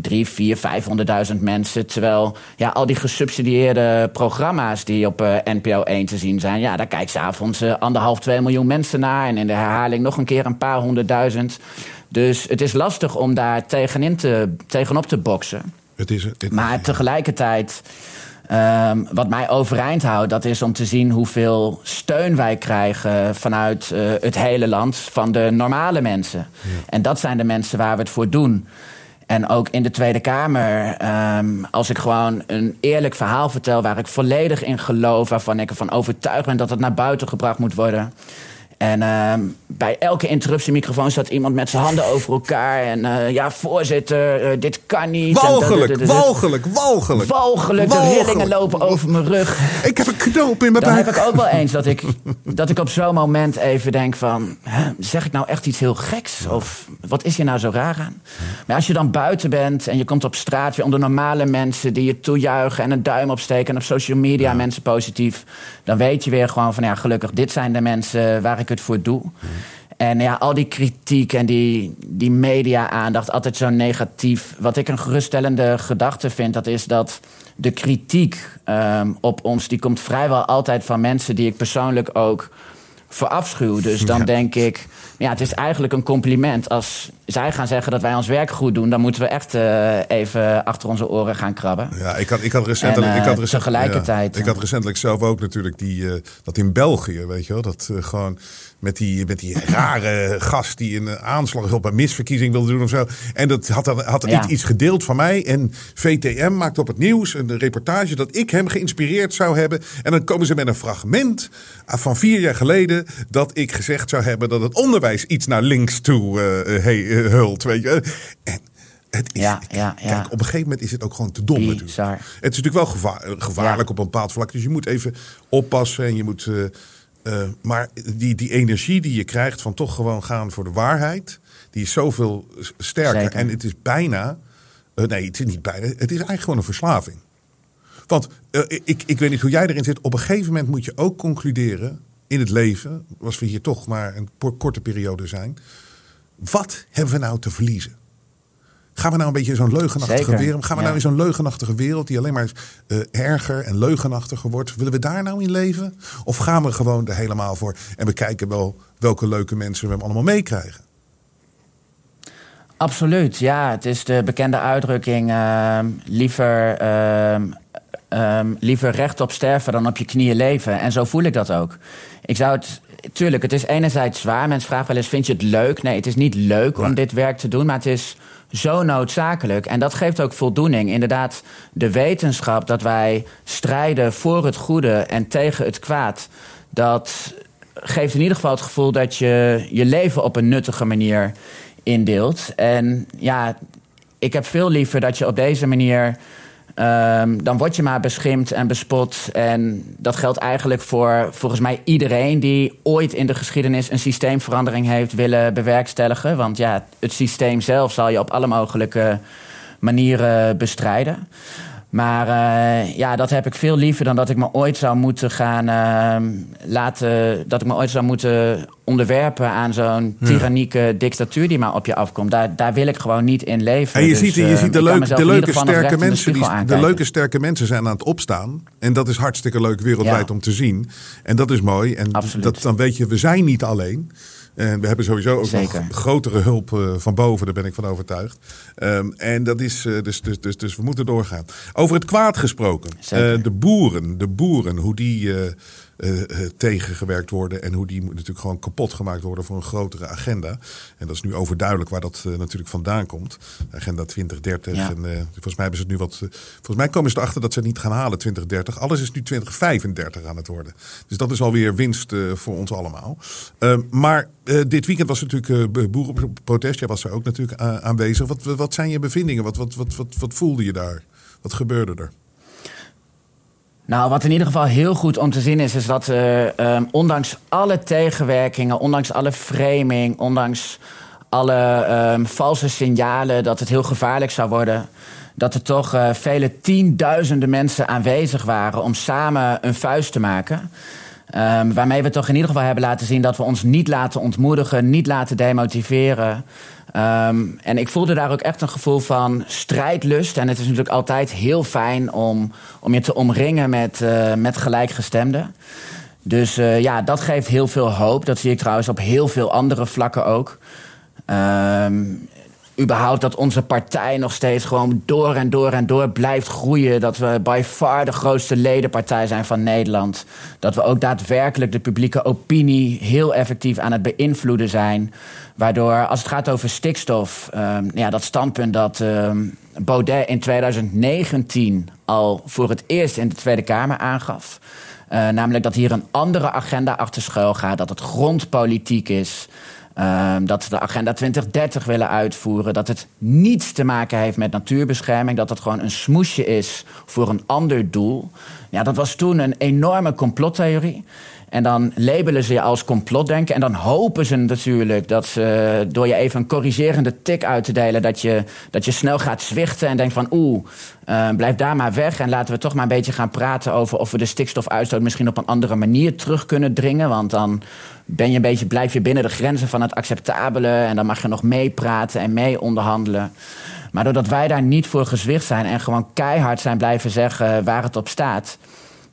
S3: drie, vier, vijfhonderdduizend mensen. Terwijl ja, al die gesubsidieerde programma's die op uh, NPO 1 te zien zijn... ja, daar kijkt s'avonds uh, anderhalf, twee miljoen mensen naar... en in de herhaling nog een keer een paar honderdduizend. Dus het is lastig om daar tegenin te, tegenop te boksen. Het is, het, maar tegelijkertijd... Um, wat mij overeind houdt, dat is om te zien hoeveel steun wij krijgen vanuit uh, het hele land van de normale mensen. Ja. En dat zijn de mensen waar we het voor doen. En ook in de Tweede Kamer, um, als ik gewoon een eerlijk verhaal vertel waar ik volledig in geloof, waarvan ik ervan overtuigd ben dat het naar buiten gebracht moet worden. En uh, bij elke interruptiemicrofoon staat iemand met zijn handen over elkaar. En uh, ja, voorzitter, uh, dit kan niet.
S1: Walgelijk, walgelijk, walgelijk.
S3: Walgelijk, de rillingen lopen over mijn rug.
S1: Ik heb een knoop in mijn
S3: buik. Dan heb ik ook wel eens dat ik, <laughs> dat ik op zo'n moment even denk van... Zeg ik nou echt iets heel geks? Of wat is hier nou zo raar aan? Maar als je dan buiten bent en je komt op straat weer onder normale mensen die je toejuichen en een duim opsteken en op social media mensen positief, dan weet je weer gewoon van ja, gelukkig, dit zijn de mensen waar ik het voor doe. En ja, al die kritiek en die, die media-aandacht, altijd zo negatief. Wat ik een geruststellende gedachte vind, dat is dat de kritiek ehm, op ons, die komt vrijwel altijd van mensen die ik persoonlijk ook verafschuw. Dus dan denk ik, ja, het is eigenlijk een compliment. Als zij gaan zeggen dat wij ons werk goed doen, dan moeten we echt uh, even achter onze oren gaan krabben.
S1: Ja, ik had, ik had recentelijk.
S3: En, uh,
S1: ik had recent,
S3: tegelijkertijd.
S1: Ja, ik had recentelijk zelf ook natuurlijk die, uh, dat in België, weet je wel, dat gewoon met die, met die <laughs> rare gast die een aanslag op een misverkiezing wilde doen of zo. En dat had, had ja. iets, gedeeld van mij. En VTM maakte op het nieuws een reportage dat ik hem geïnspireerd zou hebben. En dan komen ze met een fragment van vier jaar geleden dat ik gezegd zou hebben dat het onderwijs iets naar links toe uh, hey, uh, hult. Weet je. En het is,
S3: ja, ja,
S1: kijk, op een gegeven moment is het ook gewoon te dom
S3: Bizar.
S1: natuurlijk. Het is natuurlijk wel gevaar, gevaarlijk op een bepaald vlak. Dus je moet even oppassen en je moet... Uh, uh, maar die, die energie die je krijgt van toch gewoon gaan voor de waarheid, die is zoveel sterker.
S3: Zeker.
S1: En het is bijna, uh, nee, het is niet bijna, het is eigenlijk gewoon een verslaving. Want ik, ik weet niet hoe jij erin zit. Op een gegeven moment moet je ook concluderen in het leven, als we hier toch maar een korte periode zijn. Wat hebben we nou te verliezen? Gaan we nou een beetje zo'n leugenachtige
S3: Zeker,
S1: wereld? Gaan we
S3: ja.
S1: nou in zo'n leugenachtige wereld die alleen maar uh, erger en leugenachtiger wordt? Willen we daar nou in leven? Of gaan we gewoon er helemaal voor en we kijken wel welke leuke mensen we hem allemaal meekrijgen?
S3: Absoluut, ja. Het is de bekende uitdrukking: uh, liever, uh, liever recht op sterven dan op je knieën leven. En zo voel ik dat ook. Ik zou het tuurlijk, het is enerzijds zwaar. Mensen vragen wel eens, vind je het leuk? Nee, het is niet leuk om dit werk te doen, maar het is zo noodzakelijk. En dat geeft ook voldoening. Inderdaad, de wetenschap dat wij strijden voor het goede en tegen het kwaad... dat geeft in ieder geval het gevoel dat je je leven op een nuttige manier indeelt. En ja, ik heb veel liever dat je op deze manier... Um, dan word je maar beschimpt en bespot. En dat geldt eigenlijk voor volgens mij iedereen die ooit in de geschiedenis een systeemverandering heeft willen bewerkstelligen. Want ja, het systeem zelf zal je op alle mogelijke manieren bestrijden. Maar uh, ja, dat heb ik veel liever dan dat ik me ooit zou moeten gaan uh, laten. Dat ik me ooit zou moeten onderwerpen aan zo'n tyrannieke dictatuur die maar op je afkomt. Daar, daar wil ik gewoon niet in leven.
S1: En je
S3: dus,
S1: ziet, je
S3: uh,
S1: ziet de, leuk, de leuke, sterke mensen.
S3: De,
S1: die, de leuke, sterke mensen zijn aan het opstaan. En dat is hartstikke leuk wereldwijd ja. om te zien. En dat is mooi. En dat, dan weet je, we zijn niet alleen. En we hebben sowieso ook
S3: Zeker.
S1: nog grotere hulp uh, van boven, daar ben ik van overtuigd. Um, en dat is, uh, dus, dus, dus, dus we moeten doorgaan. Over het kwaad gesproken. Uh, de boeren, de boeren, hoe die uh, tegengewerkt worden en hoe die natuurlijk gewoon kapot gemaakt worden voor een grotere agenda. En dat is nu overduidelijk waar dat natuurlijk vandaan komt. Agenda 2030.
S3: Ja.
S1: En volgens mij hebben ze het nu wat. volgens mij komen ze erachter dat ze het niet gaan halen 2030. Alles is nu 2035 aan het worden. Dus dat is alweer winst voor ons allemaal. maar dit weekend was natuurlijk boerenprotest. Jij was er ook natuurlijk aanwezig. Wat, wat zijn je bevindingen? Wat, wat, wat, wat, wat voelde je daar? Wat gebeurde er?
S3: Nou, wat in ieder geval heel goed om te zien is, is dat uh, ondanks alle tegenwerkingen, ondanks alle framing, ondanks alle um, valse signalen dat het heel gevaarlijk zou worden, dat er toch uh, vele tienduizenden mensen aanwezig waren om samen een vuist te maken. Um, waarmee we toch in ieder geval hebben laten zien dat we ons niet laten ontmoedigen, niet laten demotiveren. Um, en ik voelde daar ook echt een gevoel van strijdlust. En het is natuurlijk altijd heel fijn om, om je te omringen met, uh, met gelijkgestemden. Dus uh, ja, dat geeft heel veel hoop. Dat zie ik trouwens op heel veel andere vlakken ook. Um, überhaupt dat onze partij nog steeds gewoon door en door en door blijft groeien. Dat we by far de grootste ledenpartij zijn van Nederland. Dat we ook daadwerkelijk de publieke opinie heel effectief aan het beïnvloeden zijn. Waardoor, als het gaat over stikstof, um, ja, dat standpunt dat um, Baudet in 2019 al voor het eerst in de Tweede Kamer aangaf. Uh, namelijk dat hier een andere agenda achter schuil gaat, dat het grondpolitiek is. Ehm, dat ze de agenda 2030 willen uitvoeren. Dat het niets te maken heeft met natuurbescherming. Dat het gewoon een smoesje is voor een ander doel. Ja, dat was toen een enorme complottheorie. En dan labelen ze je als complotdenken. En dan hopen ze natuurlijk dat ze door je even een corrigerende tik uit te delen... dat je, dat je snel gaat zwichten en denkt van oeh, uh, blijf daar maar weg. En laten we toch maar een beetje gaan praten over of we de stikstofuitstoot... misschien op een andere manier terug kunnen dringen. Want dan ben je een beetje, blijf je binnen de grenzen van het acceptabele... en dan mag je nog meepraten en mee onderhandelen. Maar doordat wij daar niet voor gezwicht zijn... en gewoon keihard zijn blijven zeggen waar het op staat...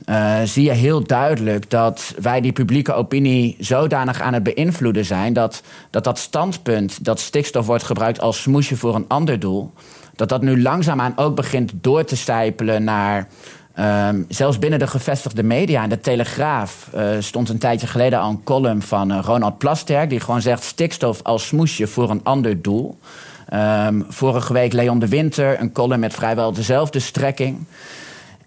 S3: Uh, zie je heel duidelijk dat wij die publieke opinie zodanig aan het beïnvloeden zijn dat dat, dat standpunt dat stikstof wordt gebruikt als smoesje voor een ander doel, dat dat nu langzaamaan ook begint door te stijpelen naar. Um, zelfs binnen de gevestigde media. In de Telegraaf uh, stond een tijdje geleden al een column van uh, Ronald Plasterk... die gewoon zegt stikstof als smoesje voor een ander doel. Um, vorige week Leon de Winter, een column met vrijwel dezelfde strekking.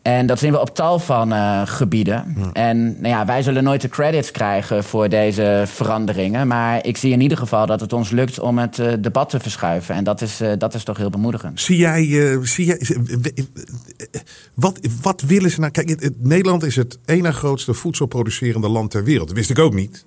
S3: En dat zien we op tal van uh, gebieden. En nou ja, wij zullen nooit de credits krijgen voor deze veranderingen. Maar ik zie in ieder geval dat het ons lukt om het uh, debat te verschuiven. En dat is, uh, dat is toch heel bemoedigend.
S1: Zie jij, zie jij wat, wat willen ze nou? Kijk, Nederland is het ene grootste voedselproducerende land ter wereld. Dat wist ik ook niet.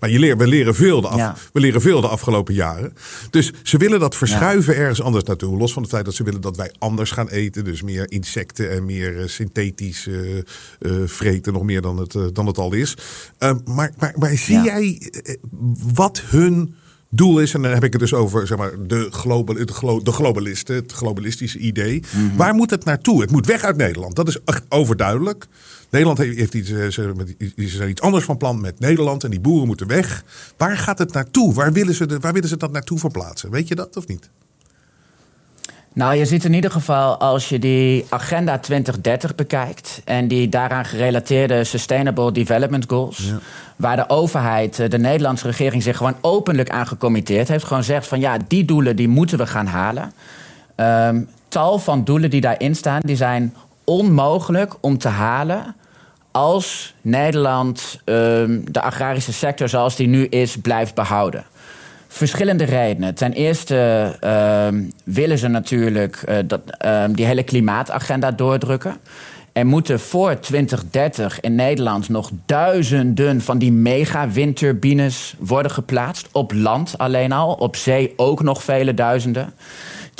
S1: Maar je leert, we, leren veel de af, ja. we leren veel de afgelopen jaren. Dus ze willen dat verschuiven ja. ergens anders naartoe. Los van het feit dat ze willen dat wij anders gaan eten. Dus meer insecten en meer uh, synthetisch uh, uh, vreten. Nog meer dan het, dan het al is. maar, maar, maar zie ja. jij wat hun doel is, en dan heb ik het dus over zeg maar, de, global, de, glo de globalisten, het globalistische idee. Mm -hmm. Waar moet het naartoe? Het moet weg uit Nederland. Dat is overduidelijk. Nederland heeft iets, is er iets anders van plan met Nederland en die boeren moeten weg. Waar gaat het naartoe? Waar willen ze, de, waar willen ze dat naartoe verplaatsen? Weet je dat of niet?
S3: Nou, je ziet in ieder geval als je die Agenda 2030 bekijkt en die daaraan gerelateerde Sustainable Development Goals, ja. waar de overheid, de Nederlandse regering zich gewoon openlijk aan gecommitteerd heeft, gewoon zegt van ja, die doelen die moeten we gaan halen. Um, tal van doelen die daarin staan, die zijn onmogelijk om te halen als Nederland um, de agrarische sector zoals die nu is blijft behouden. Verschillende redenen. Ten eerste uh, willen ze natuurlijk uh, dat, uh, die hele klimaatagenda doordrukken. Er moeten voor 2030 in Nederland nog duizenden van die mega-windturbines worden geplaatst. Op land alleen al, op zee ook nog vele duizenden.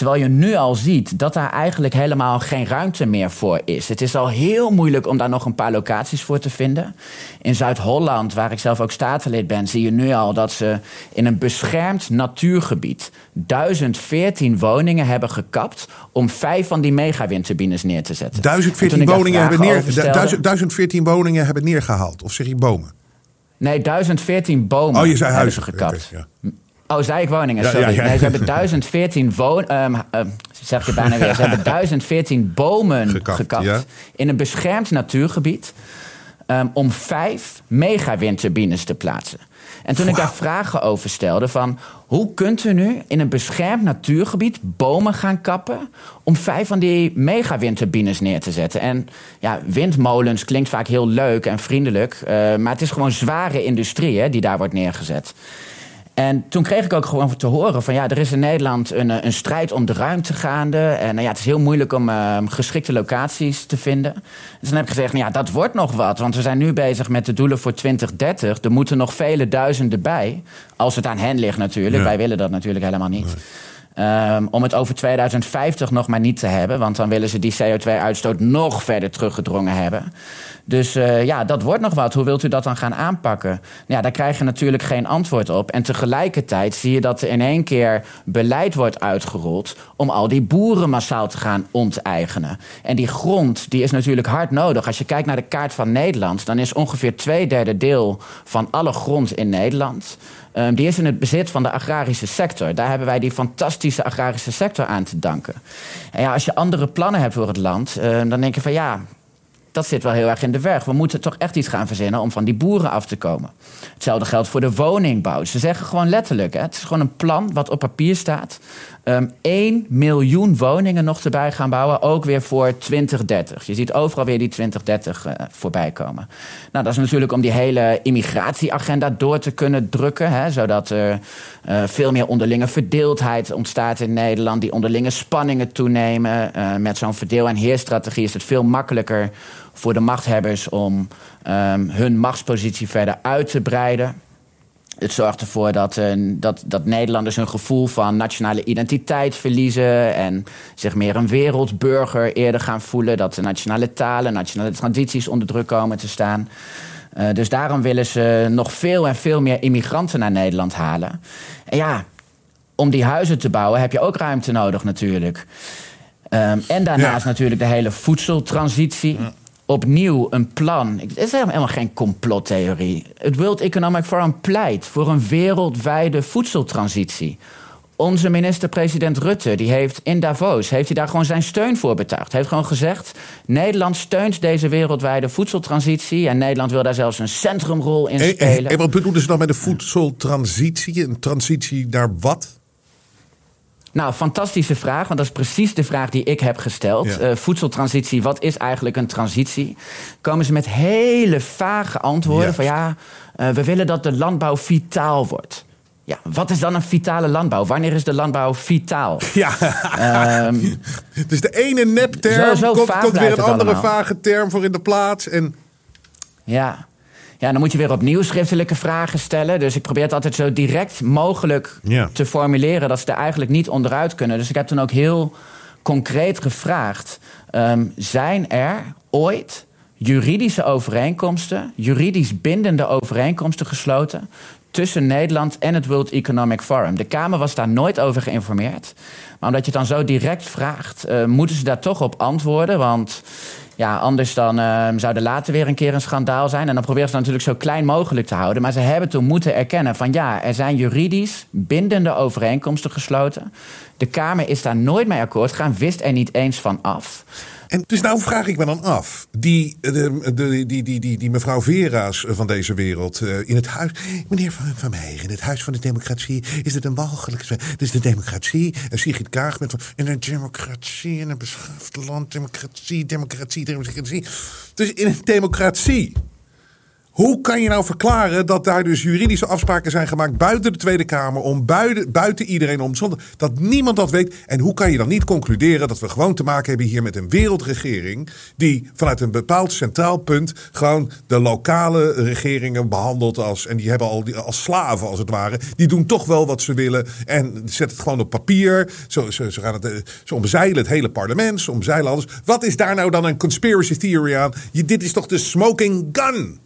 S3: Terwijl je nu al ziet dat daar eigenlijk helemaal geen ruimte meer voor is. Het is al heel moeilijk om daar nog een paar locaties voor te vinden. In Zuid-Holland, waar ik zelf ook statenlid ben, zie je nu al dat ze in een beschermd natuurgebied 1014 woningen hebben gekapt om vijf van die megawindturbines neer te zetten.
S1: 1014 woningen, hebben neer, stelde, 1014 woningen hebben neergehaald, of zeg je bomen?
S3: Nee, 1014 bomen
S1: oh, je zei
S3: hebben ze gekapt. Okay, ja. Oh, zei ik woningen, sorry. Ja, ja, ja. Nee, ze hebben 1014 woon, um, um, zeg je bijna weer. Ze hebben <laughs> 1014 bomen gekapt, gekapt in een beschermd natuurgebied um, om vijf megawindturbines te plaatsen. En toen wow. ik daar vragen over stelde van... hoe kunt u nu in een beschermd natuurgebied bomen gaan kappen... om vijf van die megawindturbines neer te zetten? En ja, windmolens klinkt vaak heel leuk en vriendelijk... Uh, maar het is gewoon zware industrie hè, die daar wordt neergezet. En toen kreeg ik ook gewoon te horen van ja, er is in Nederland een, een strijd om de ruimte gaande. En nou ja, het is heel moeilijk om uh, geschikte locaties te vinden. Dus dan heb ik gezegd, nou ja, dat wordt nog wat. Want we zijn nu bezig met de doelen voor 2030. Er moeten nog vele duizenden bij. Als het aan hen ligt natuurlijk. Ja. Wij willen dat natuurlijk helemaal niet. Nee. Um, om het over 2050 nog maar niet te hebben. Want dan willen ze die CO2-uitstoot nog verder teruggedrongen hebben. Dus uh, ja, dat wordt nog wat. Hoe wilt u dat dan gaan aanpakken? Ja, daar krijg je natuurlijk geen antwoord op. En tegelijkertijd zie je dat er in één keer beleid wordt uitgerold om al die boeren massaal te gaan onteigenen. En die grond die is natuurlijk hard nodig. Als je kijkt naar de kaart van Nederland, dan is ongeveer twee derde deel van alle grond in Nederland. Um, die is in het bezit van de agrarische sector. Daar hebben wij die fantastische agrarische sector aan te danken. En ja, als je andere plannen hebt voor het land, uh, dan denk je van ja, dat zit wel heel erg in de weg. We moeten toch echt iets gaan verzinnen om van die boeren af te komen. Hetzelfde geldt voor de woningbouw. Ze zeggen gewoon letterlijk: hè, het is gewoon een plan wat op papier staat. Um, ehm, 1 miljoen woningen nog erbij gaan bouwen, ook weer voor 2030. Je ziet overal weer die 2030 uh, voorbij komen. Nou, dat is natuurlijk om die hele immigratieagenda door te kunnen drukken, hè, zodat er uh, veel meer onderlinge verdeeldheid ontstaat in Nederland, die onderlinge spanningen toenemen. Uh, met zo'n verdeel- en heerstrategie is het veel makkelijker voor de machthebbers om um, hun machtspositie verder uit te breiden. Het zorgt ervoor dat, uh, dat, dat Nederlanders hun gevoel van nationale identiteit verliezen en zich meer een wereldburger eerder gaan voelen. Dat de nationale talen, nationale tradities onder druk komen te staan. Uh, dus daarom willen ze nog veel en veel meer immigranten naar Nederland halen. En ja, om die huizen te bouwen heb je ook ruimte nodig natuurlijk. Um, en daarnaast ja. natuurlijk de hele voedseltransitie. Ja opnieuw een plan. Het is helemaal geen complottheorie. Het World Economic Forum pleit voor een wereldwijde voedseltransitie. Onze minister-president Rutte die heeft in Davos heeft hij daar gewoon zijn steun voor betuigd. Hij heeft gewoon gezegd: Nederland steunt deze wereldwijde voedseltransitie. En Nederland wil daar zelfs een centrumrol in spelen.
S1: En, wat bedoelen ze dan met de voedseltransitie? Een transitie naar wat?
S3: Nou, fantastische vraag, want dat is precies de vraag die ik heb gesteld. Ja. Uh, voedseltransitie, wat is eigenlijk een transitie? Komen ze met hele vage antwoorden van ja, uh, we willen dat de landbouw vitaal wordt. Ja, wat is dan een vitale landbouw? Wanneer is de landbouw vitaal? <laughs>
S1: Ja. Um, <laughs> dus de ene nepterm zo, zo komt, komt weer een andere allemaal. vage term voor in de plaats. En...
S3: Ja. Ja, dan moet je weer opnieuw schriftelijke vragen stellen. Dus ik probeer het altijd zo direct mogelijk ja. te formuleren dat ze er eigenlijk niet onderuit kunnen. Dus ik heb toen ook heel concreet gevraagd: um, zijn er ooit juridische overeenkomsten, juridisch bindende overeenkomsten gesloten tussen Nederland en het World Economic Forum. De Kamer was daar nooit over geïnformeerd. Maar omdat je het dan zo direct vraagt, uh, moeten ze daar toch op antwoorden. Want ja, anders dan uh, zou er later weer een keer een schandaal zijn. En dan proberen ze natuurlijk zo klein mogelijk te houden. Maar ze hebben toen moeten erkennen van ja, er zijn juridisch bindende overeenkomsten gesloten. De Kamer is daar nooit mee akkoord gegaan, wist er niet eens van af.
S1: En dus nou vraag ik me dan af, die, de, de, die, die, die, die mevrouw Vera's van deze wereld uh, in het huis. Meneer Van, van Meijer, in het Huis van de Democratie is het een walgelijk. Het is de democratie. En Sigrid Kaag met in een democratie, in een beschaafd land, democratie, democratie, democratie. Dus in een democratie hoe kan je nou verklaren dat daar dus juridische afspraken zijn gemaakt buiten de Tweede Kamer, om buiten, buiten iedereen om, zonder dat niemand dat weet? En hoe kan je dan niet concluderen dat we gewoon te maken hebben hier met een wereldregering die vanuit een bepaald centraal punt gewoon de lokale regeringen behandelt als, en die hebben al die, als slaven als het ware, die doen toch wel wat ze willen en zet het gewoon op papier. Zo, ze, gaan het, ze omzeilen het hele parlement, ze omzeilen alles. Wat is daar nou dan een conspiracy theory aan? Je, dit is toch de smoking gun?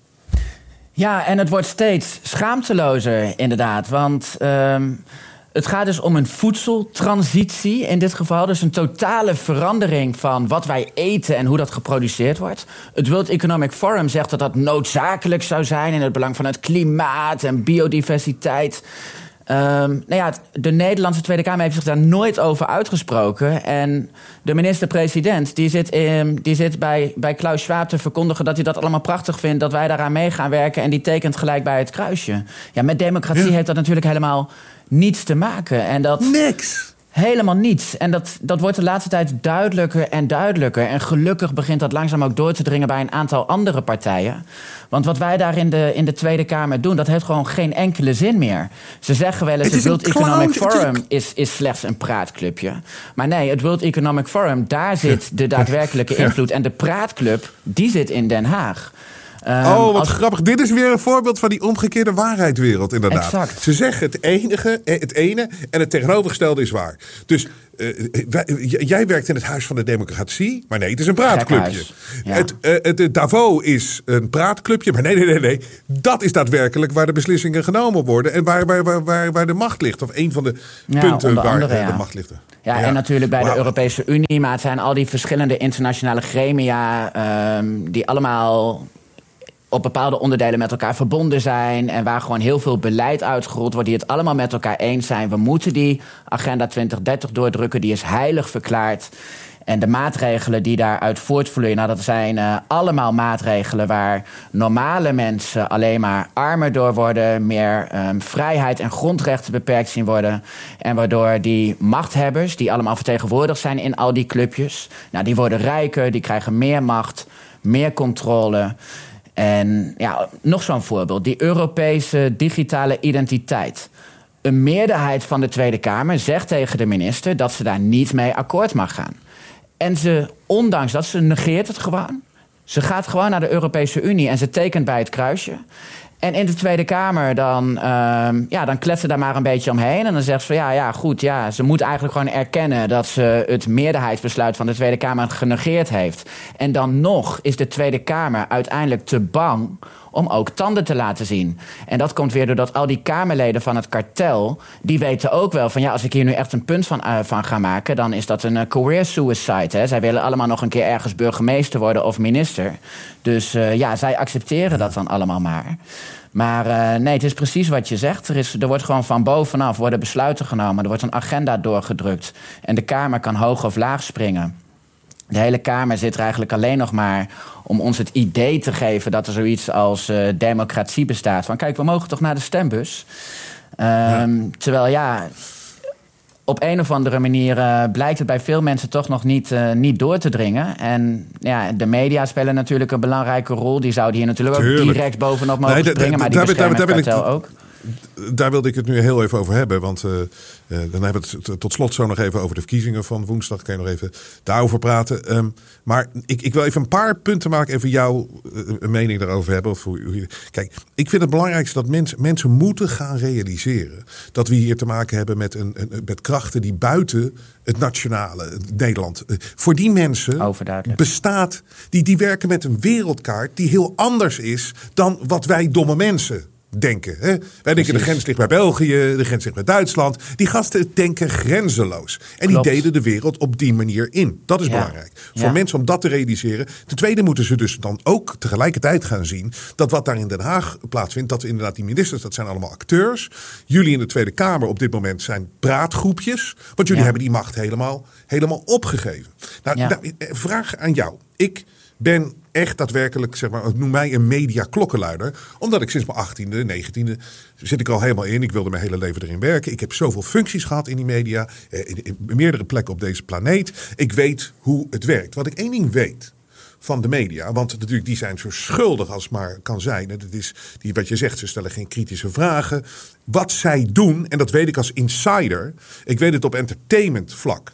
S3: Ja, en het wordt steeds schaamtelozer, inderdaad. Want um, het gaat dus om een voedseltransitie in dit geval. Dus een totale verandering van wat wij eten en hoe dat geproduceerd wordt. Het World Economic Forum zegt dat dat noodzakelijk zou zijn in het belang van het klimaat en biodiversiteit. Um, nou ja, de Nederlandse Tweede Kamer heeft zich daar nooit over uitgesproken. En de minister-president die zit, in, die zit bij, bij Klaus Schwab te verkondigen dat hij dat allemaal prachtig vindt, dat wij daaraan mee gaan werken. En die tekent gelijk bij het kruisje. Ja, met democratie ja. heeft dat natuurlijk helemaal niets te maken. En dat,
S1: Niks.
S3: Helemaal niets. En dat, dat wordt de laatste tijd duidelijker en duidelijker. En gelukkig begint dat langzaam ook door te dringen bij een aantal andere partijen. Want wat wij daar in de, in de Tweede Kamer doen, dat heeft gewoon geen enkele zin meer. Ze zeggen wel eens: het, het World Economic Forum is, is slechts een praatclubje. Maar nee, het World Economic Forum, daar zit de daadwerkelijke invloed. En de praatclub, die zit in Den Haag.
S1: Um, oh, wat als... grappig. Dit is weer een voorbeeld van die omgekeerde waarheidswereld, inderdaad.
S3: Exact.
S1: Ze zeggen het, enige, eh, het ene en het tegenovergestelde is waar. Dus uh, wij, jij werkt in het Huis van de Democratie, maar nee, het is een praatclubje. Ja. Het, uh, het, het, Davos is een praatclubje, maar nee, nee, nee, nee. Dat is daadwerkelijk waar de beslissingen genomen worden en waar, waar, waar, waar, de macht ligt. Of een van de ja, punten waar andere, ja. de macht ligt.
S3: Ja, en natuurlijk bij wow. de Europese Unie, maar het zijn al die verschillende internationale gremia um, die allemaal op bepaalde onderdelen met elkaar verbonden zijn. En waar gewoon heel veel beleid uitgerold wordt. Die het allemaal met elkaar eens zijn. We moeten die agenda 2030 doordrukken. Die is heilig verklaard. En de maatregelen die daaruit voortvloeien, nou, dat zijn uh, allemaal maatregelen waar normale mensen alleen maar armer door worden, meer um, vrijheid en grondrechten beperkt zien worden. En waardoor die machthebbers, die allemaal vertegenwoordigd zijn in al die clubjes, nou, die worden rijker, die krijgen meer macht, meer controle. En ja, nog zo'n voorbeeld, die Europese digitale identiteit. Een meerderheid van de Tweede Kamer zegt tegen de minister dat ze daar niet mee akkoord mag gaan. En ze, ondanks dat, ze negeert het gewoon. Ze gaat gewoon naar de Europese Unie en ze tekent bij het kruisje. En in de Tweede Kamer dan, uh, ja, dan daar maar een beetje omheen. En dan zegt ze van ja, ja, goed, ja, ze moet eigenlijk gewoon erkennen dat ze het meerderheidsbesluit van de Tweede Kamer genegeerd heeft. En dan nog is de Tweede Kamer uiteindelijk te bang om ook tanden te laten zien. En dat komt weer doordat al die Kamerleden van het kartel... die weten ook wel van ja, als ik hier nu echt een punt van, uh, van ga maken... dan is dat een uh, career suicide. Hè. Zij willen allemaal nog een keer ergens burgemeester worden of minister. Dus uh, ja, zij accepteren dat dan allemaal maar. Maar nee, het is precies wat je zegt. Er, is, er wordt gewoon van bovenaf worden besluiten genomen. Er wordt een agenda doorgedrukt. En de Kamer kan hoog of laag springen. De hele Kamer zit er eigenlijk alleen nog maar om ons het idee te geven dat er zoiets als uh, democratie bestaat. Van kijk, we mogen toch naar de stembus. Um, ja. Terwijl ja, op een of andere manier uh, blijkt het bij veel mensen toch nog niet, uh, niet door te dringen. En ja, de media spelen natuurlijk een belangrijke rol. Die zouden hier natuurlijk Tuurlijk. ook direct bovenop mogen nee, springen, maar die beschermen het ook
S1: daar wilde ik het nu heel even over hebben. Want uh, uh, dan hebben we het tot slot zo nog even over de verkiezingen van woensdag. Kan je nog even daarover praten. Um, maar ik, ik, wil even een paar punten maken. Even jouw uh, mening daarover hebben. Of hoe, hoe, kijk, ik vind het belangrijkste dat mensen, mensen moeten gaan realiseren. Dat we hier te maken hebben met, een, een met krachten die buiten het nationale Nederland. Voor die mensen bestaat. Die, die werken met een wereldkaart die heel anders is dan wat wij domme mensen denken. Hè? Wij denken de grens ligt bij België, de grens ligt bij Duitsland. Die gasten denken grenzeloos. En Klopt. die deden de wereld op die manier in. Dat is ja. belangrijk. Voor ja. mensen om dat te realiseren. Ten tweede moeten ze dus dan ook tegelijkertijd gaan zien... dat wat daar in Den Haag plaatsvindt... dat inderdaad die ministers, dat zijn allemaal acteurs. Jullie in de Tweede Kamer op dit moment zijn praatgroepjes. Want jullie ja. hebben die macht helemaal, helemaal opgegeven. Nou, nou, vraag aan jou. Ik ben echt daadwerkelijk, zeg maar, noem mij een media klokkenluider. Omdat ik sinds mijn 18e, 19e zit ik al helemaal in. Ik wilde mijn hele leven erin werken. Ik heb zoveel functies gehad in die media. In, in meerdere plekken op deze planeet. Ik weet hoe het werkt. Wat ik één ding weet van de media. Want natuurlijk, die zijn zo schuldig als maar kan zijn. Dat is die, wat je zegt, ze stellen geen kritische vragen. Wat zij doen, en dat weet ik als insider. Ik weet het op entertainment vlak.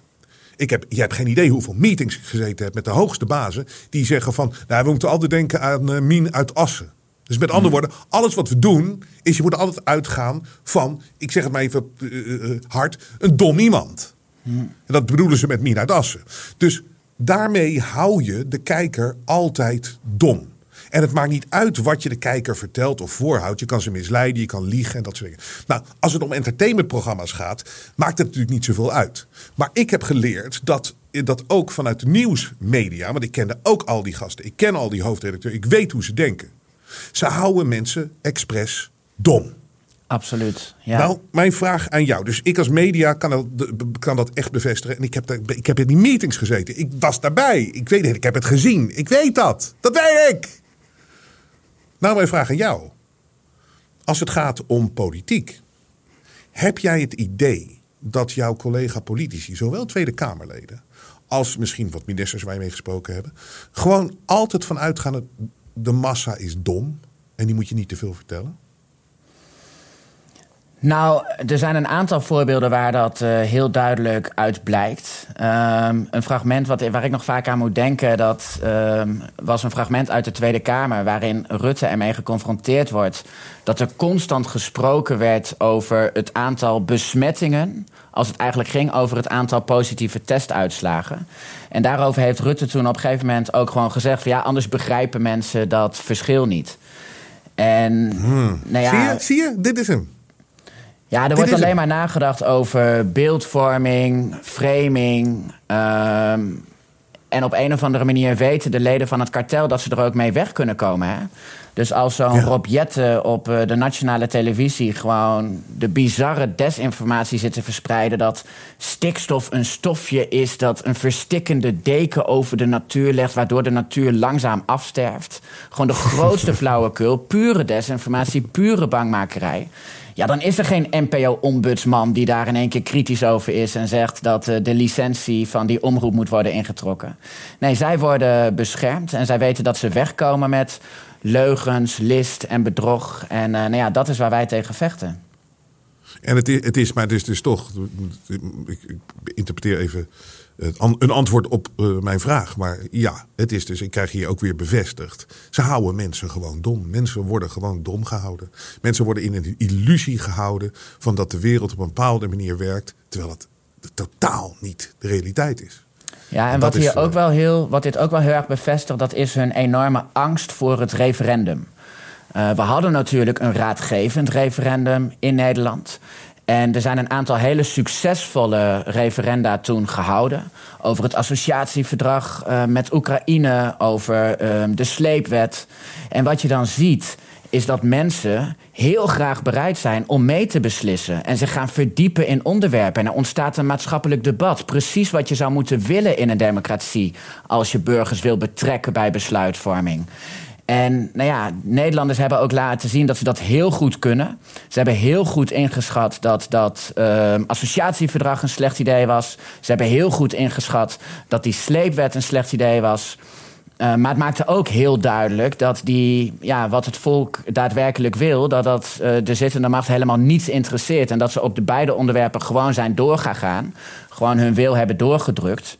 S1: Ik heb, je hebt geen idee hoeveel meetings ik gezeten heb met de hoogste bazen. Die zeggen van, nou, we moeten altijd denken aan uh, Mien uit Assen. Dus met andere woorden, alles wat we doen, is je moet altijd uitgaan van, ik zeg het maar even uh, hard, een dom iemand. En dat bedoelen ze met Mien uit Assen. Dus daarmee hou je de kijker altijd dom. En het maakt niet uit wat je de kijker vertelt of voorhoudt. Je kan ze misleiden, je kan liegen en dat soort dingen. Nou, als het om entertainmentprogramma's gaat, maakt het natuurlijk niet zoveel uit. Maar ik heb geleerd dat dat ook vanuit de nieuwsmedia, want ik kende ook al die gasten, ik ken al die hoofdredacteuren, ik weet hoe ze denken. Ze houden mensen expres dom.
S3: Absoluut. Ja.
S1: Nou, mijn vraag aan jou. Dus ik als media kan dat, kan dat echt bevestigen. En ik heb, ik heb in die meetings gezeten. Ik was daarbij. Ik weet het. Ik heb het gezien. Ik weet dat. Dat weet ik. Nou, mijn vraag aan jou. Als het gaat om politiek, heb jij het idee dat jouw collega-politici, zowel Tweede Kamerleden als misschien wat ministers waar je mee gesproken hebben, gewoon altijd vanuit gaan dat de massa is dom en die moet je niet te veel vertellen?
S3: Nou, er zijn een aantal voorbeelden waar dat uh, heel duidelijk uit blijkt. Um, een fragment wat, waar ik nog vaak aan moet denken, dat um, was een fragment uit de Tweede Kamer, waarin Rutte ermee geconfronteerd wordt dat er constant gesproken werd over het aantal besmettingen, als het eigenlijk ging over het aantal positieve testuitslagen. En daarover heeft Rutte toen op een gegeven moment ook gewoon gezegd: van ja, anders begrijpen mensen dat verschil niet. En,
S1: hmm. nou ja, zie, je, zie je, dit is hem.
S3: Ja, er wordt alleen maar nagedacht over beeldvorming, framing. Um, en op een of andere manier weten de leden van het kartel dat ze er ook mee weg kunnen komen. Hè? Dus als zo'n Rob Jette op eh, de nationale televisie gewoon de bizarre desinformatie zit te verspreiden dat stikstof een stofje is dat een verstikkende deken over de natuur legt, waardoor de natuur langzaam afsterft. Gewoon de <laughs> grootste flauwekul, pure desinformatie, pure bangmakerij. Ja, dan is er geen NPO-ombudsman die daar in één keer kritisch over is en zegt dat uh, de licentie van die omroep moet worden ingetrokken. Nee, zij worden beschermd en zij weten dat ze wegkomen met leugens, list en bedrog. En uh, nou ja, dat is waar wij tegen vechten.
S1: En het is, het is maar het is dus toch, ik interpreteer even een antwoord op uh, mijn vraag. Maar ja, het is dus, ik krijg hier ook weer bevestigd. Ze houden mensen gewoon dom. Mensen worden gewoon dom gehouden. Mensen worden in een illusie gehouden van dat de wereld op een bepaalde manier werkt, terwijl het totaal niet de realiteit is.
S3: Ja, en wat, hier ook wel heel, wat dit ook wel heel erg bevestigt, dat is hun enorme angst voor het referendum. Uh, we hadden natuurlijk een raadgevend referendum in Nederland. En er zijn een aantal hele succesvolle referenda toen gehouden. Over het associatieverdrag uh, met Oekraïne, over uh, de sleepwet. En wat je dan ziet, is dat mensen heel graag bereid zijn om mee te beslissen. En zich gaan verdiepen in onderwerpen. En er ontstaat een maatschappelijk debat. Precies wat je zou moeten willen in een democratie. Als je burgers wil betrekken bij besluitvorming. En nou ja, Nederlanders hebben ook laten zien dat ze dat heel goed kunnen. Ze hebben heel goed ingeschat dat dat uh, associatieverdrag een slecht idee was. Ze hebben heel goed ingeschat dat die sleepwet een slecht idee was. Uh, maar het maakte ook heel duidelijk dat die, ja, wat het volk daadwerkelijk wil, dat dat uh, de zittende macht helemaal niets interesseert. En dat ze op de beide onderwerpen gewoon zijn doorgegaan. Gewoon hun wil hebben doorgedrukt.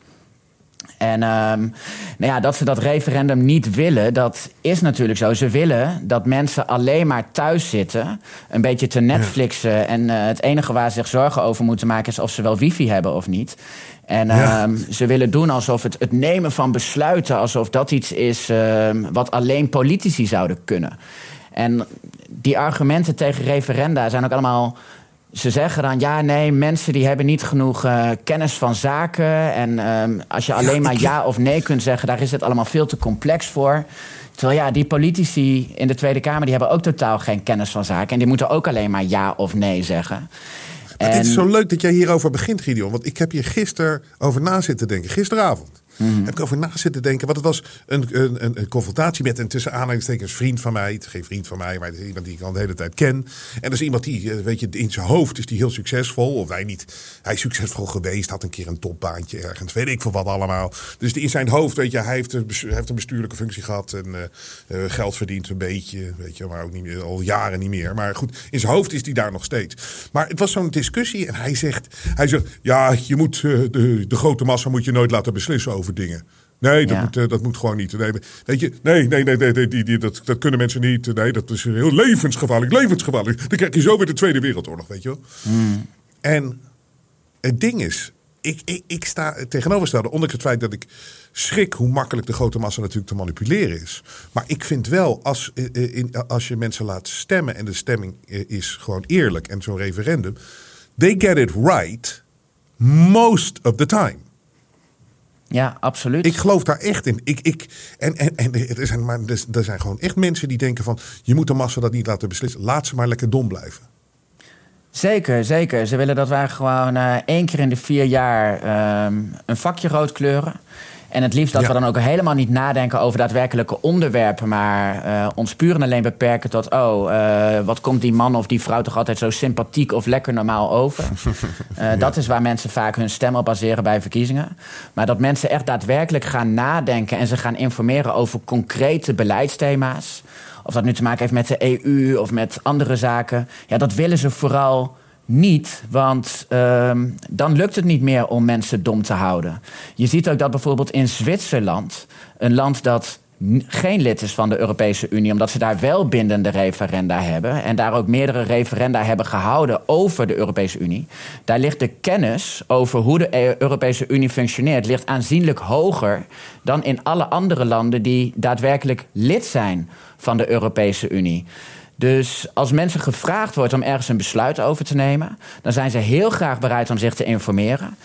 S3: En um, nou ja, dat ze dat referendum niet willen, dat is natuurlijk zo. Ze willen dat mensen alleen maar thuis zitten, een beetje te Netflixen. En uh, het enige waar ze zich zorgen over moeten maken is of ze wel wifi hebben of niet. En ja. um, ze willen doen alsof het, het nemen van besluiten, alsof dat iets is um, wat alleen politici zouden kunnen. En die argumenten tegen referenda zijn ook allemaal ze zeggen dan, ja, nee, mensen die hebben niet genoeg uh, kennis van zaken. En um, als je alleen ja, maar ja of nee kunt zeggen, daar is het allemaal veel te complex voor. Terwijl ja, die politici in de Tweede Kamer, die hebben ook totaal geen kennis van zaken. En die moeten ook alleen maar ja of nee zeggen.
S1: En... Het is zo leuk dat jij hierover begint, Gideon. Want ik heb hier gisteren over na zitten denken. Gisteravond. Mm-hmm. Heb ik over na zitten denken. Want het was een, een, een confrontatie met een tussen aanhalingstekens vriend van mij. Geen vriend van mij, maar iemand die ik al de hele tijd ken. En dat is iemand die, weet je, in zijn hoofd is die heel succesvol. Of wij niet. Hij is succesvol geweest, had een keer een topbaantje ergens. Weet ik veel wat allemaal. Dus in zijn hoofd, weet je, hij heeft een, heeft een bestuurlijke functie gehad. En uh, geld verdient een beetje. Weet je, maar ook niet meer, al jaren niet meer. Maar goed, in zijn hoofd is hij daar nog steeds. Maar het was zo'n discussie en hij zegt, hij zegt ja, je moet, de, de grote massa moet je nooit laten beslissen over dingen. Nee, dat, ja. moet, uh, dat moet gewoon niet. Nee, weet je, nee, nee, nee, nee, die, die, dat, dat kunnen mensen niet. Nee, dat is heel levensgevaarlijk, levensgevaarlijk. Dan krijg je zo weer de Tweede Wereldoorlog, weet je wel.
S3: Mm.
S1: En het ding is, ik, ik, ik sta tegenovergestelde, ondanks het feit dat ik schrik hoe makkelijk de grote massa natuurlijk te manipuleren is. Maar ik vind wel, als, in, als je mensen laat stemmen en de stemming is gewoon eerlijk en zo'n referendum, they get it right most of the time.
S3: Ja, absoluut.
S1: Ik geloof daar echt in. Ik, ik, en en, en er, zijn, maar, er zijn gewoon echt mensen die denken van... je moet de massa dat niet laten beslissen. Laat ze maar lekker dom blijven.
S3: Zeker, zeker. Ze willen dat wij gewoon uh, één keer in de vier jaar uh, een vakje rood kleuren. En het liefst dat ja. we dan ook helemaal niet nadenken over daadwerkelijke onderwerpen, maar uh, ons puur en alleen beperken tot: oh, uh, wat komt die man of die vrouw toch altijd zo sympathiek of lekker normaal over? <laughs> ja. Dat is waar mensen vaak hun stem op baseren bij verkiezingen. Maar dat mensen echt daadwerkelijk gaan nadenken en ze gaan informeren over concrete beleidsthema's. Of dat nu te maken heeft met de EU of met andere zaken. Ja, dat willen ze vooral niet, want um, dan lukt het niet meer om mensen dom te houden. Je ziet ook dat bijvoorbeeld in Zwitserland, een land dat geen lid is van de Europese Unie, omdat ze daar wel bindende referenda hebben en daar ook meerdere referenda hebben gehouden over de Europese Unie. Daar ligt de kennis over hoe de Europese Unie functioneert ligt aanzienlijk hoger dan in alle andere landen die daadwerkelijk lid zijn van de Europese Unie. Dus als mensen gevraagd wordt om ergens een besluit over te nemen, dan zijn ze heel graag bereid om zich te informeren.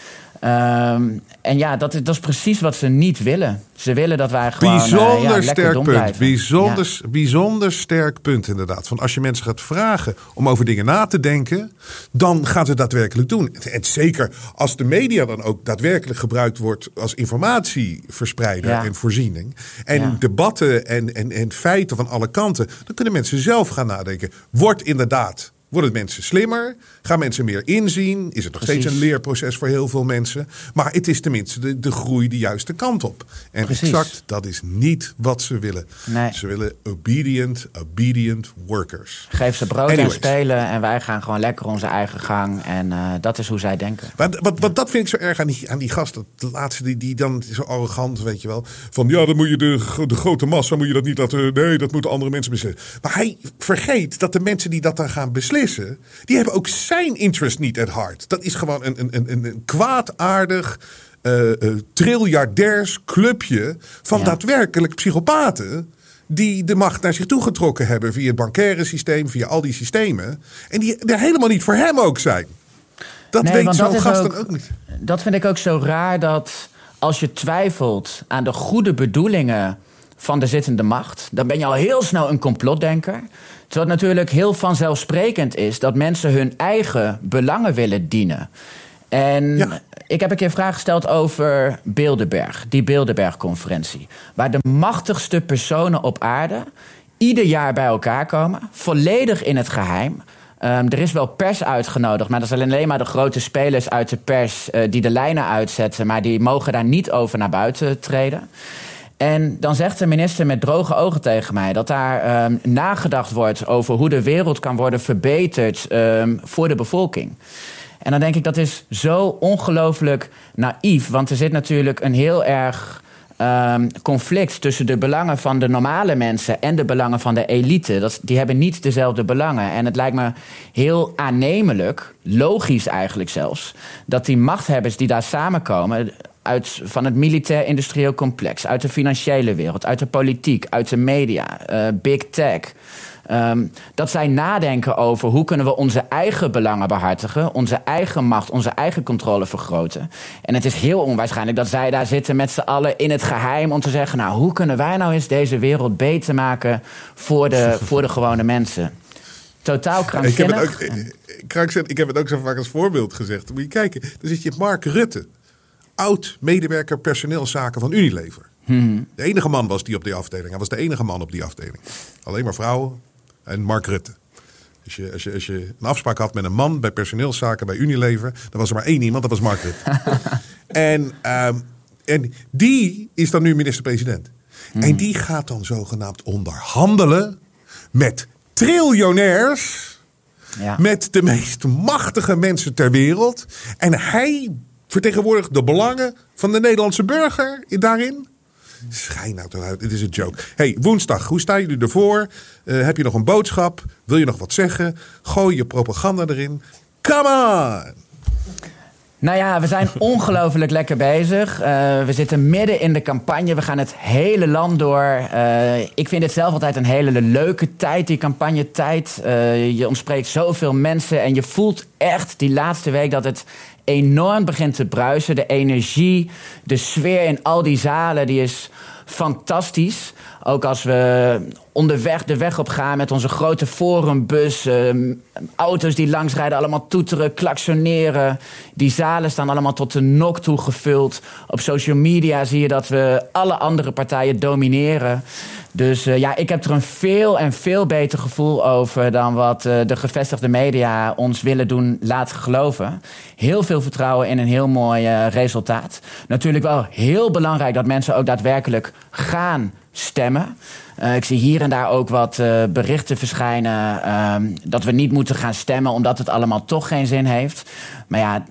S3: Um, en ja, dat, dat is precies wat ze niet willen. Ze willen dat wij gewoon
S1: Bijzonder
S3: uh, ja,
S1: sterk punt. Bijzonder, ja. bijzonder sterk punt, inderdaad. Van als je mensen gaat vragen om over dingen na te denken, dan gaan ze daadwerkelijk doen. En zeker als de media dan ook daadwerkelijk gebruikt wordt als informatieverspreider ja. en voorziening. En debatten en, en, en feiten van alle kanten, dan kunnen mensen zelf gaan nadenken. Wordt inderdaad Worden mensen slimmer? Gaan mensen meer inzien? Is het nog Precies. steeds een leerproces voor heel veel mensen? Maar het is tenminste de, de groei de juiste kant op. En Precies. exact, dat is niet wat ze willen. Nee. Ze willen obedient, obedient workers.
S3: Geef ze brood Anyways. en spelen en wij gaan gewoon lekker onze eigen gang. En uh, dat is hoe zij denken.
S1: Maar wat, wat dat vind ik zo erg aan die, aan die gasten. De laatste die, die dan zo arrogant, weet je wel. Van ja, dan moet je de, de grote massa, moet je dat niet laten. Nee, dat moeten andere mensen beslissen. Maar hij vergeet dat de mensen die dat dan gaan beslissen die hebben ook zijn interest niet at heart. Dat is gewoon een, een, een, een kwaadaardig, uh, uh, triljardairs clubje van daadwerkelijk psychopaten. Die de macht naar zich toe getrokken hebben via het bankaire systeem, via al die systemen. En die er helemaal niet voor hem ook zijn. Dat nee, weet zo'n gast ook niet.
S3: Dat vind ik ook zo raar dat als je twijfelt aan de goede bedoelingen van de zittende macht, dan ben je al heel snel een complotdenker. Terwijl het natuurlijk heel vanzelfsprekend is dat mensen hun eigen belangen willen dienen. En ik heb een keer een vraag gesteld over Bilderberg, die Bilderberg-conferentie. Waar de machtigste personen op aarde ieder jaar bij elkaar komen, volledig in het geheim. Um, er is wel pers uitgenodigd, maar dat zijn alleen maar de grote spelers uit de pers uh, die de lijnen uitzetten, maar die mogen daar niet over naar buiten treden. En dan zegt de minister met droge ogen tegen mij dat daar um, nagedacht wordt over hoe de wereld kan worden verbeterd um, voor de bevolking. En dan denk ik dat is zo ongelooflijk naïef, want er zit natuurlijk een heel erg um, conflict tussen de belangen van de normale mensen en de belangen van de elite. Dat, die hebben niet dezelfde belangen. En het lijkt me heel aannemelijk, logisch eigenlijk zelfs, dat die machthebbers die daar samenkomen uit, van het militair-industrieel complex, uit de financiële wereld, uit de politiek, uit de media, uh, big tech. Um, dat zij nadenken over hoe kunnen we onze eigen belangen behartigen, onze eigen macht, onze eigen controle vergroten. En het is heel onwaarschijnlijk dat zij daar zitten met z'n allen in het geheim om te zeggen: Nou, hoe kunnen wij nou eens deze wereld beter maken voor de, <laughs> voor de gewone mensen? Totaal krankzinnig.
S1: Ik heb, het ook, krankzinnig. ik heb het ook zo vaak als voorbeeld gezegd. Moet je kijken, dan zit je Mark Rutte oud-medewerker personeelszaken van Unilever. Hmm. De enige man was die op die afdeling. Hij was de enige man op die afdeling. Alleen maar vrouwen en Mark Rutte. Als je, als, je, als je een afspraak had met een man bij personeelszaken bij Unilever, dan was er maar één iemand, dat was Mark Rutte. <laughs> en, um, en die is dan nu minister-president. Hmm. En die gaat dan zogenaamd onderhandelen met triljonairs. Ja. Met de meest machtige mensen ter wereld. En hij vertegenwoordigt de belangen van de Nederlandse burger daarin? Schijn nou toch uit, het is een joke. Hey, woensdag, hoe staan jullie ervoor? Uh, heb je nog een boodschap? Wil je nog wat zeggen? Gooi je propaganda erin. Come on!
S3: Nou ja, we zijn <laughs> ongelooflijk lekker bezig. Uh, we zitten midden in de campagne. We gaan het hele land door. Uh, ik vind het zelf altijd een hele leuke tijd, die campagnetijd. Uh, je ontspreekt zoveel mensen en je voelt echt die laatste week dat het enorm begint te bruisen. De energie, de sfeer in al die zalen, die is fantastisch. Ook als we onderweg de weg op gaan met onze grote forumbus. Uh, auto's die langsrijden, allemaal toeteren, klaksoneren. Die zalen staan allemaal tot de nok toe gevuld. Op social media zie je dat we alle andere partijen domineren. Dus uh, ja, ik heb er een veel en veel beter gevoel over dan wat uh, de gevestigde media ons willen doen laten geloven. Heel veel vertrouwen in een heel mooi uh, resultaat. Natuurlijk wel heel belangrijk dat mensen ook daadwerkelijk gaan stemmen. Ik zie hier en daar ook wat berichten verschijnen uh, dat we niet moeten gaan stemmen omdat het allemaal toch geen zin heeft. Maar ja,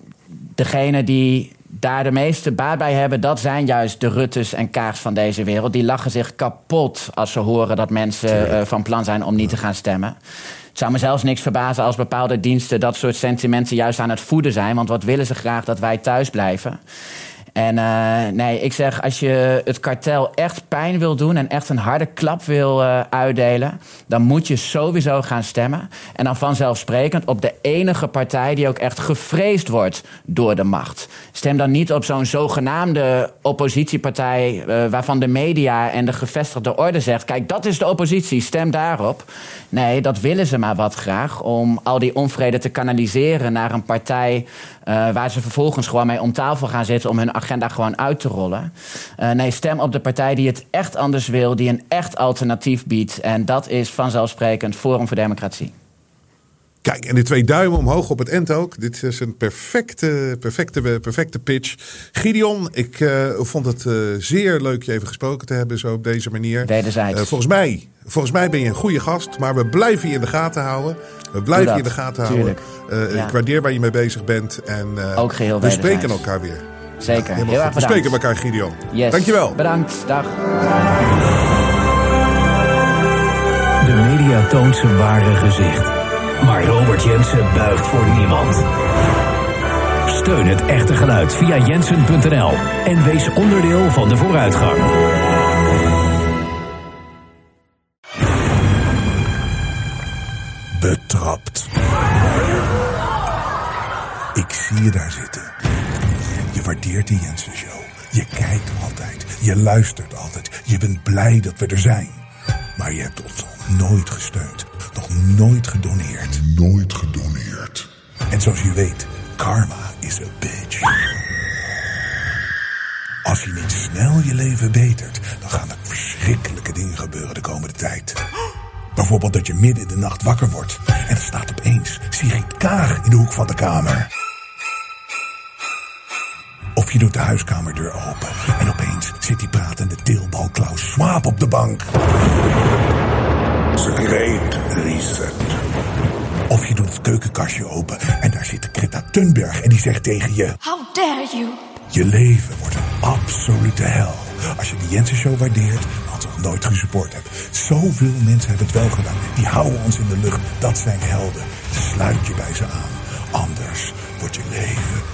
S3: degene die daar de meeste baat bij hebben, dat zijn juist de Ruttes en Kaars van deze wereld. Die lachen zich kapot als ze horen dat mensen uh, van plan zijn om niet te gaan stemmen. Het zou me zelfs niks verbazen als bepaalde diensten dat soort sentimenten juist aan het voeden zijn. Want wat willen ze graag dat wij thuis blijven? En uh, nee, ik zeg, als je het kartel echt pijn wil doen en echt een harde klap wil uh, uitdelen, dan moet je sowieso gaan stemmen. En dan vanzelfsprekend op de enige partij die ook echt gevreesd wordt door de macht. Stem dan niet op zo'n zogenaamde oppositiepartij uh, waarvan de media en de gevestigde orde zegt: kijk, dat is de oppositie, stem daarop. Nee, dat willen ze maar wat graag om al die onvrede te kanaliseren naar een partij waar ze vervolgens gewoon mee om tafel gaan zitten om hun agenda gewoon uit te rollen. Uh, nee, stem op de partij die het echt anders wil, die een echt alternatief biedt. En dat is vanzelfsprekend Forum voor Democratie.
S1: Kijk, en de twee duimen omhoog op het end ook. Dit is een perfecte, perfecte, perfecte pitch. Gideon, ik uh, vond het uh, zeer leuk je even gesproken te hebben zo op deze manier.
S3: Wederzijds.
S1: Uh, volgens mij, volgens mij ben je een goede gast, maar we blijven je in de gaten houden. We blijven je in de gaten
S3: Tuurlijk.
S1: houden. Ja. Ik waardeer waar je mee bezig bent. En
S3: ook geheel
S1: we spreken elkaar weer.
S3: Zeker,
S1: ja,
S3: heel erg
S1: We spreken elkaar, Gideon.
S3: Yes.
S1: Dankjewel.
S3: Bedankt, dag.
S2: De media toont zijn ware gezicht. Maar Robert Jensen buigt voor niemand. Steun het echte geluid via jensen.nl en wees onderdeel van de vooruitgang.
S1: Betrapt. Ik zie je daar zitten. Waardeert de Jensen Show. Je kijkt altijd. Je luistert altijd. Je bent blij dat we er zijn. Maar je hebt ons nog nooit gesteund. Nog nooit gedoneerd. Nooit gedoneerd. En zoals je weet, karma is a bitch. Als je niet snel je leven betert, dan gaan er verschrikkelijke dingen gebeuren de komende tijd. Bijvoorbeeld dat je midden in de nacht wakker wordt en er staat opeens Sigrid Kaag in de hoek van de kamer. Je doet de huiskamerdeur open en opeens zit die pratende teelbal Klaus Schwab op de bank. Great reset. Of je doet het keukenkastje open en daar zit Greta Thunberg en die zegt tegen je...
S4: How dare you?
S1: Je leven wordt een absolute hel. Als je de Jensen Show waardeert, had ze nog nooit gesupport hebt. Zoveel mensen hebben het wel gedaan. Die houden ons in de lucht. Dat zijn helden. Sluit je bij ze aan. Anders wordt je leven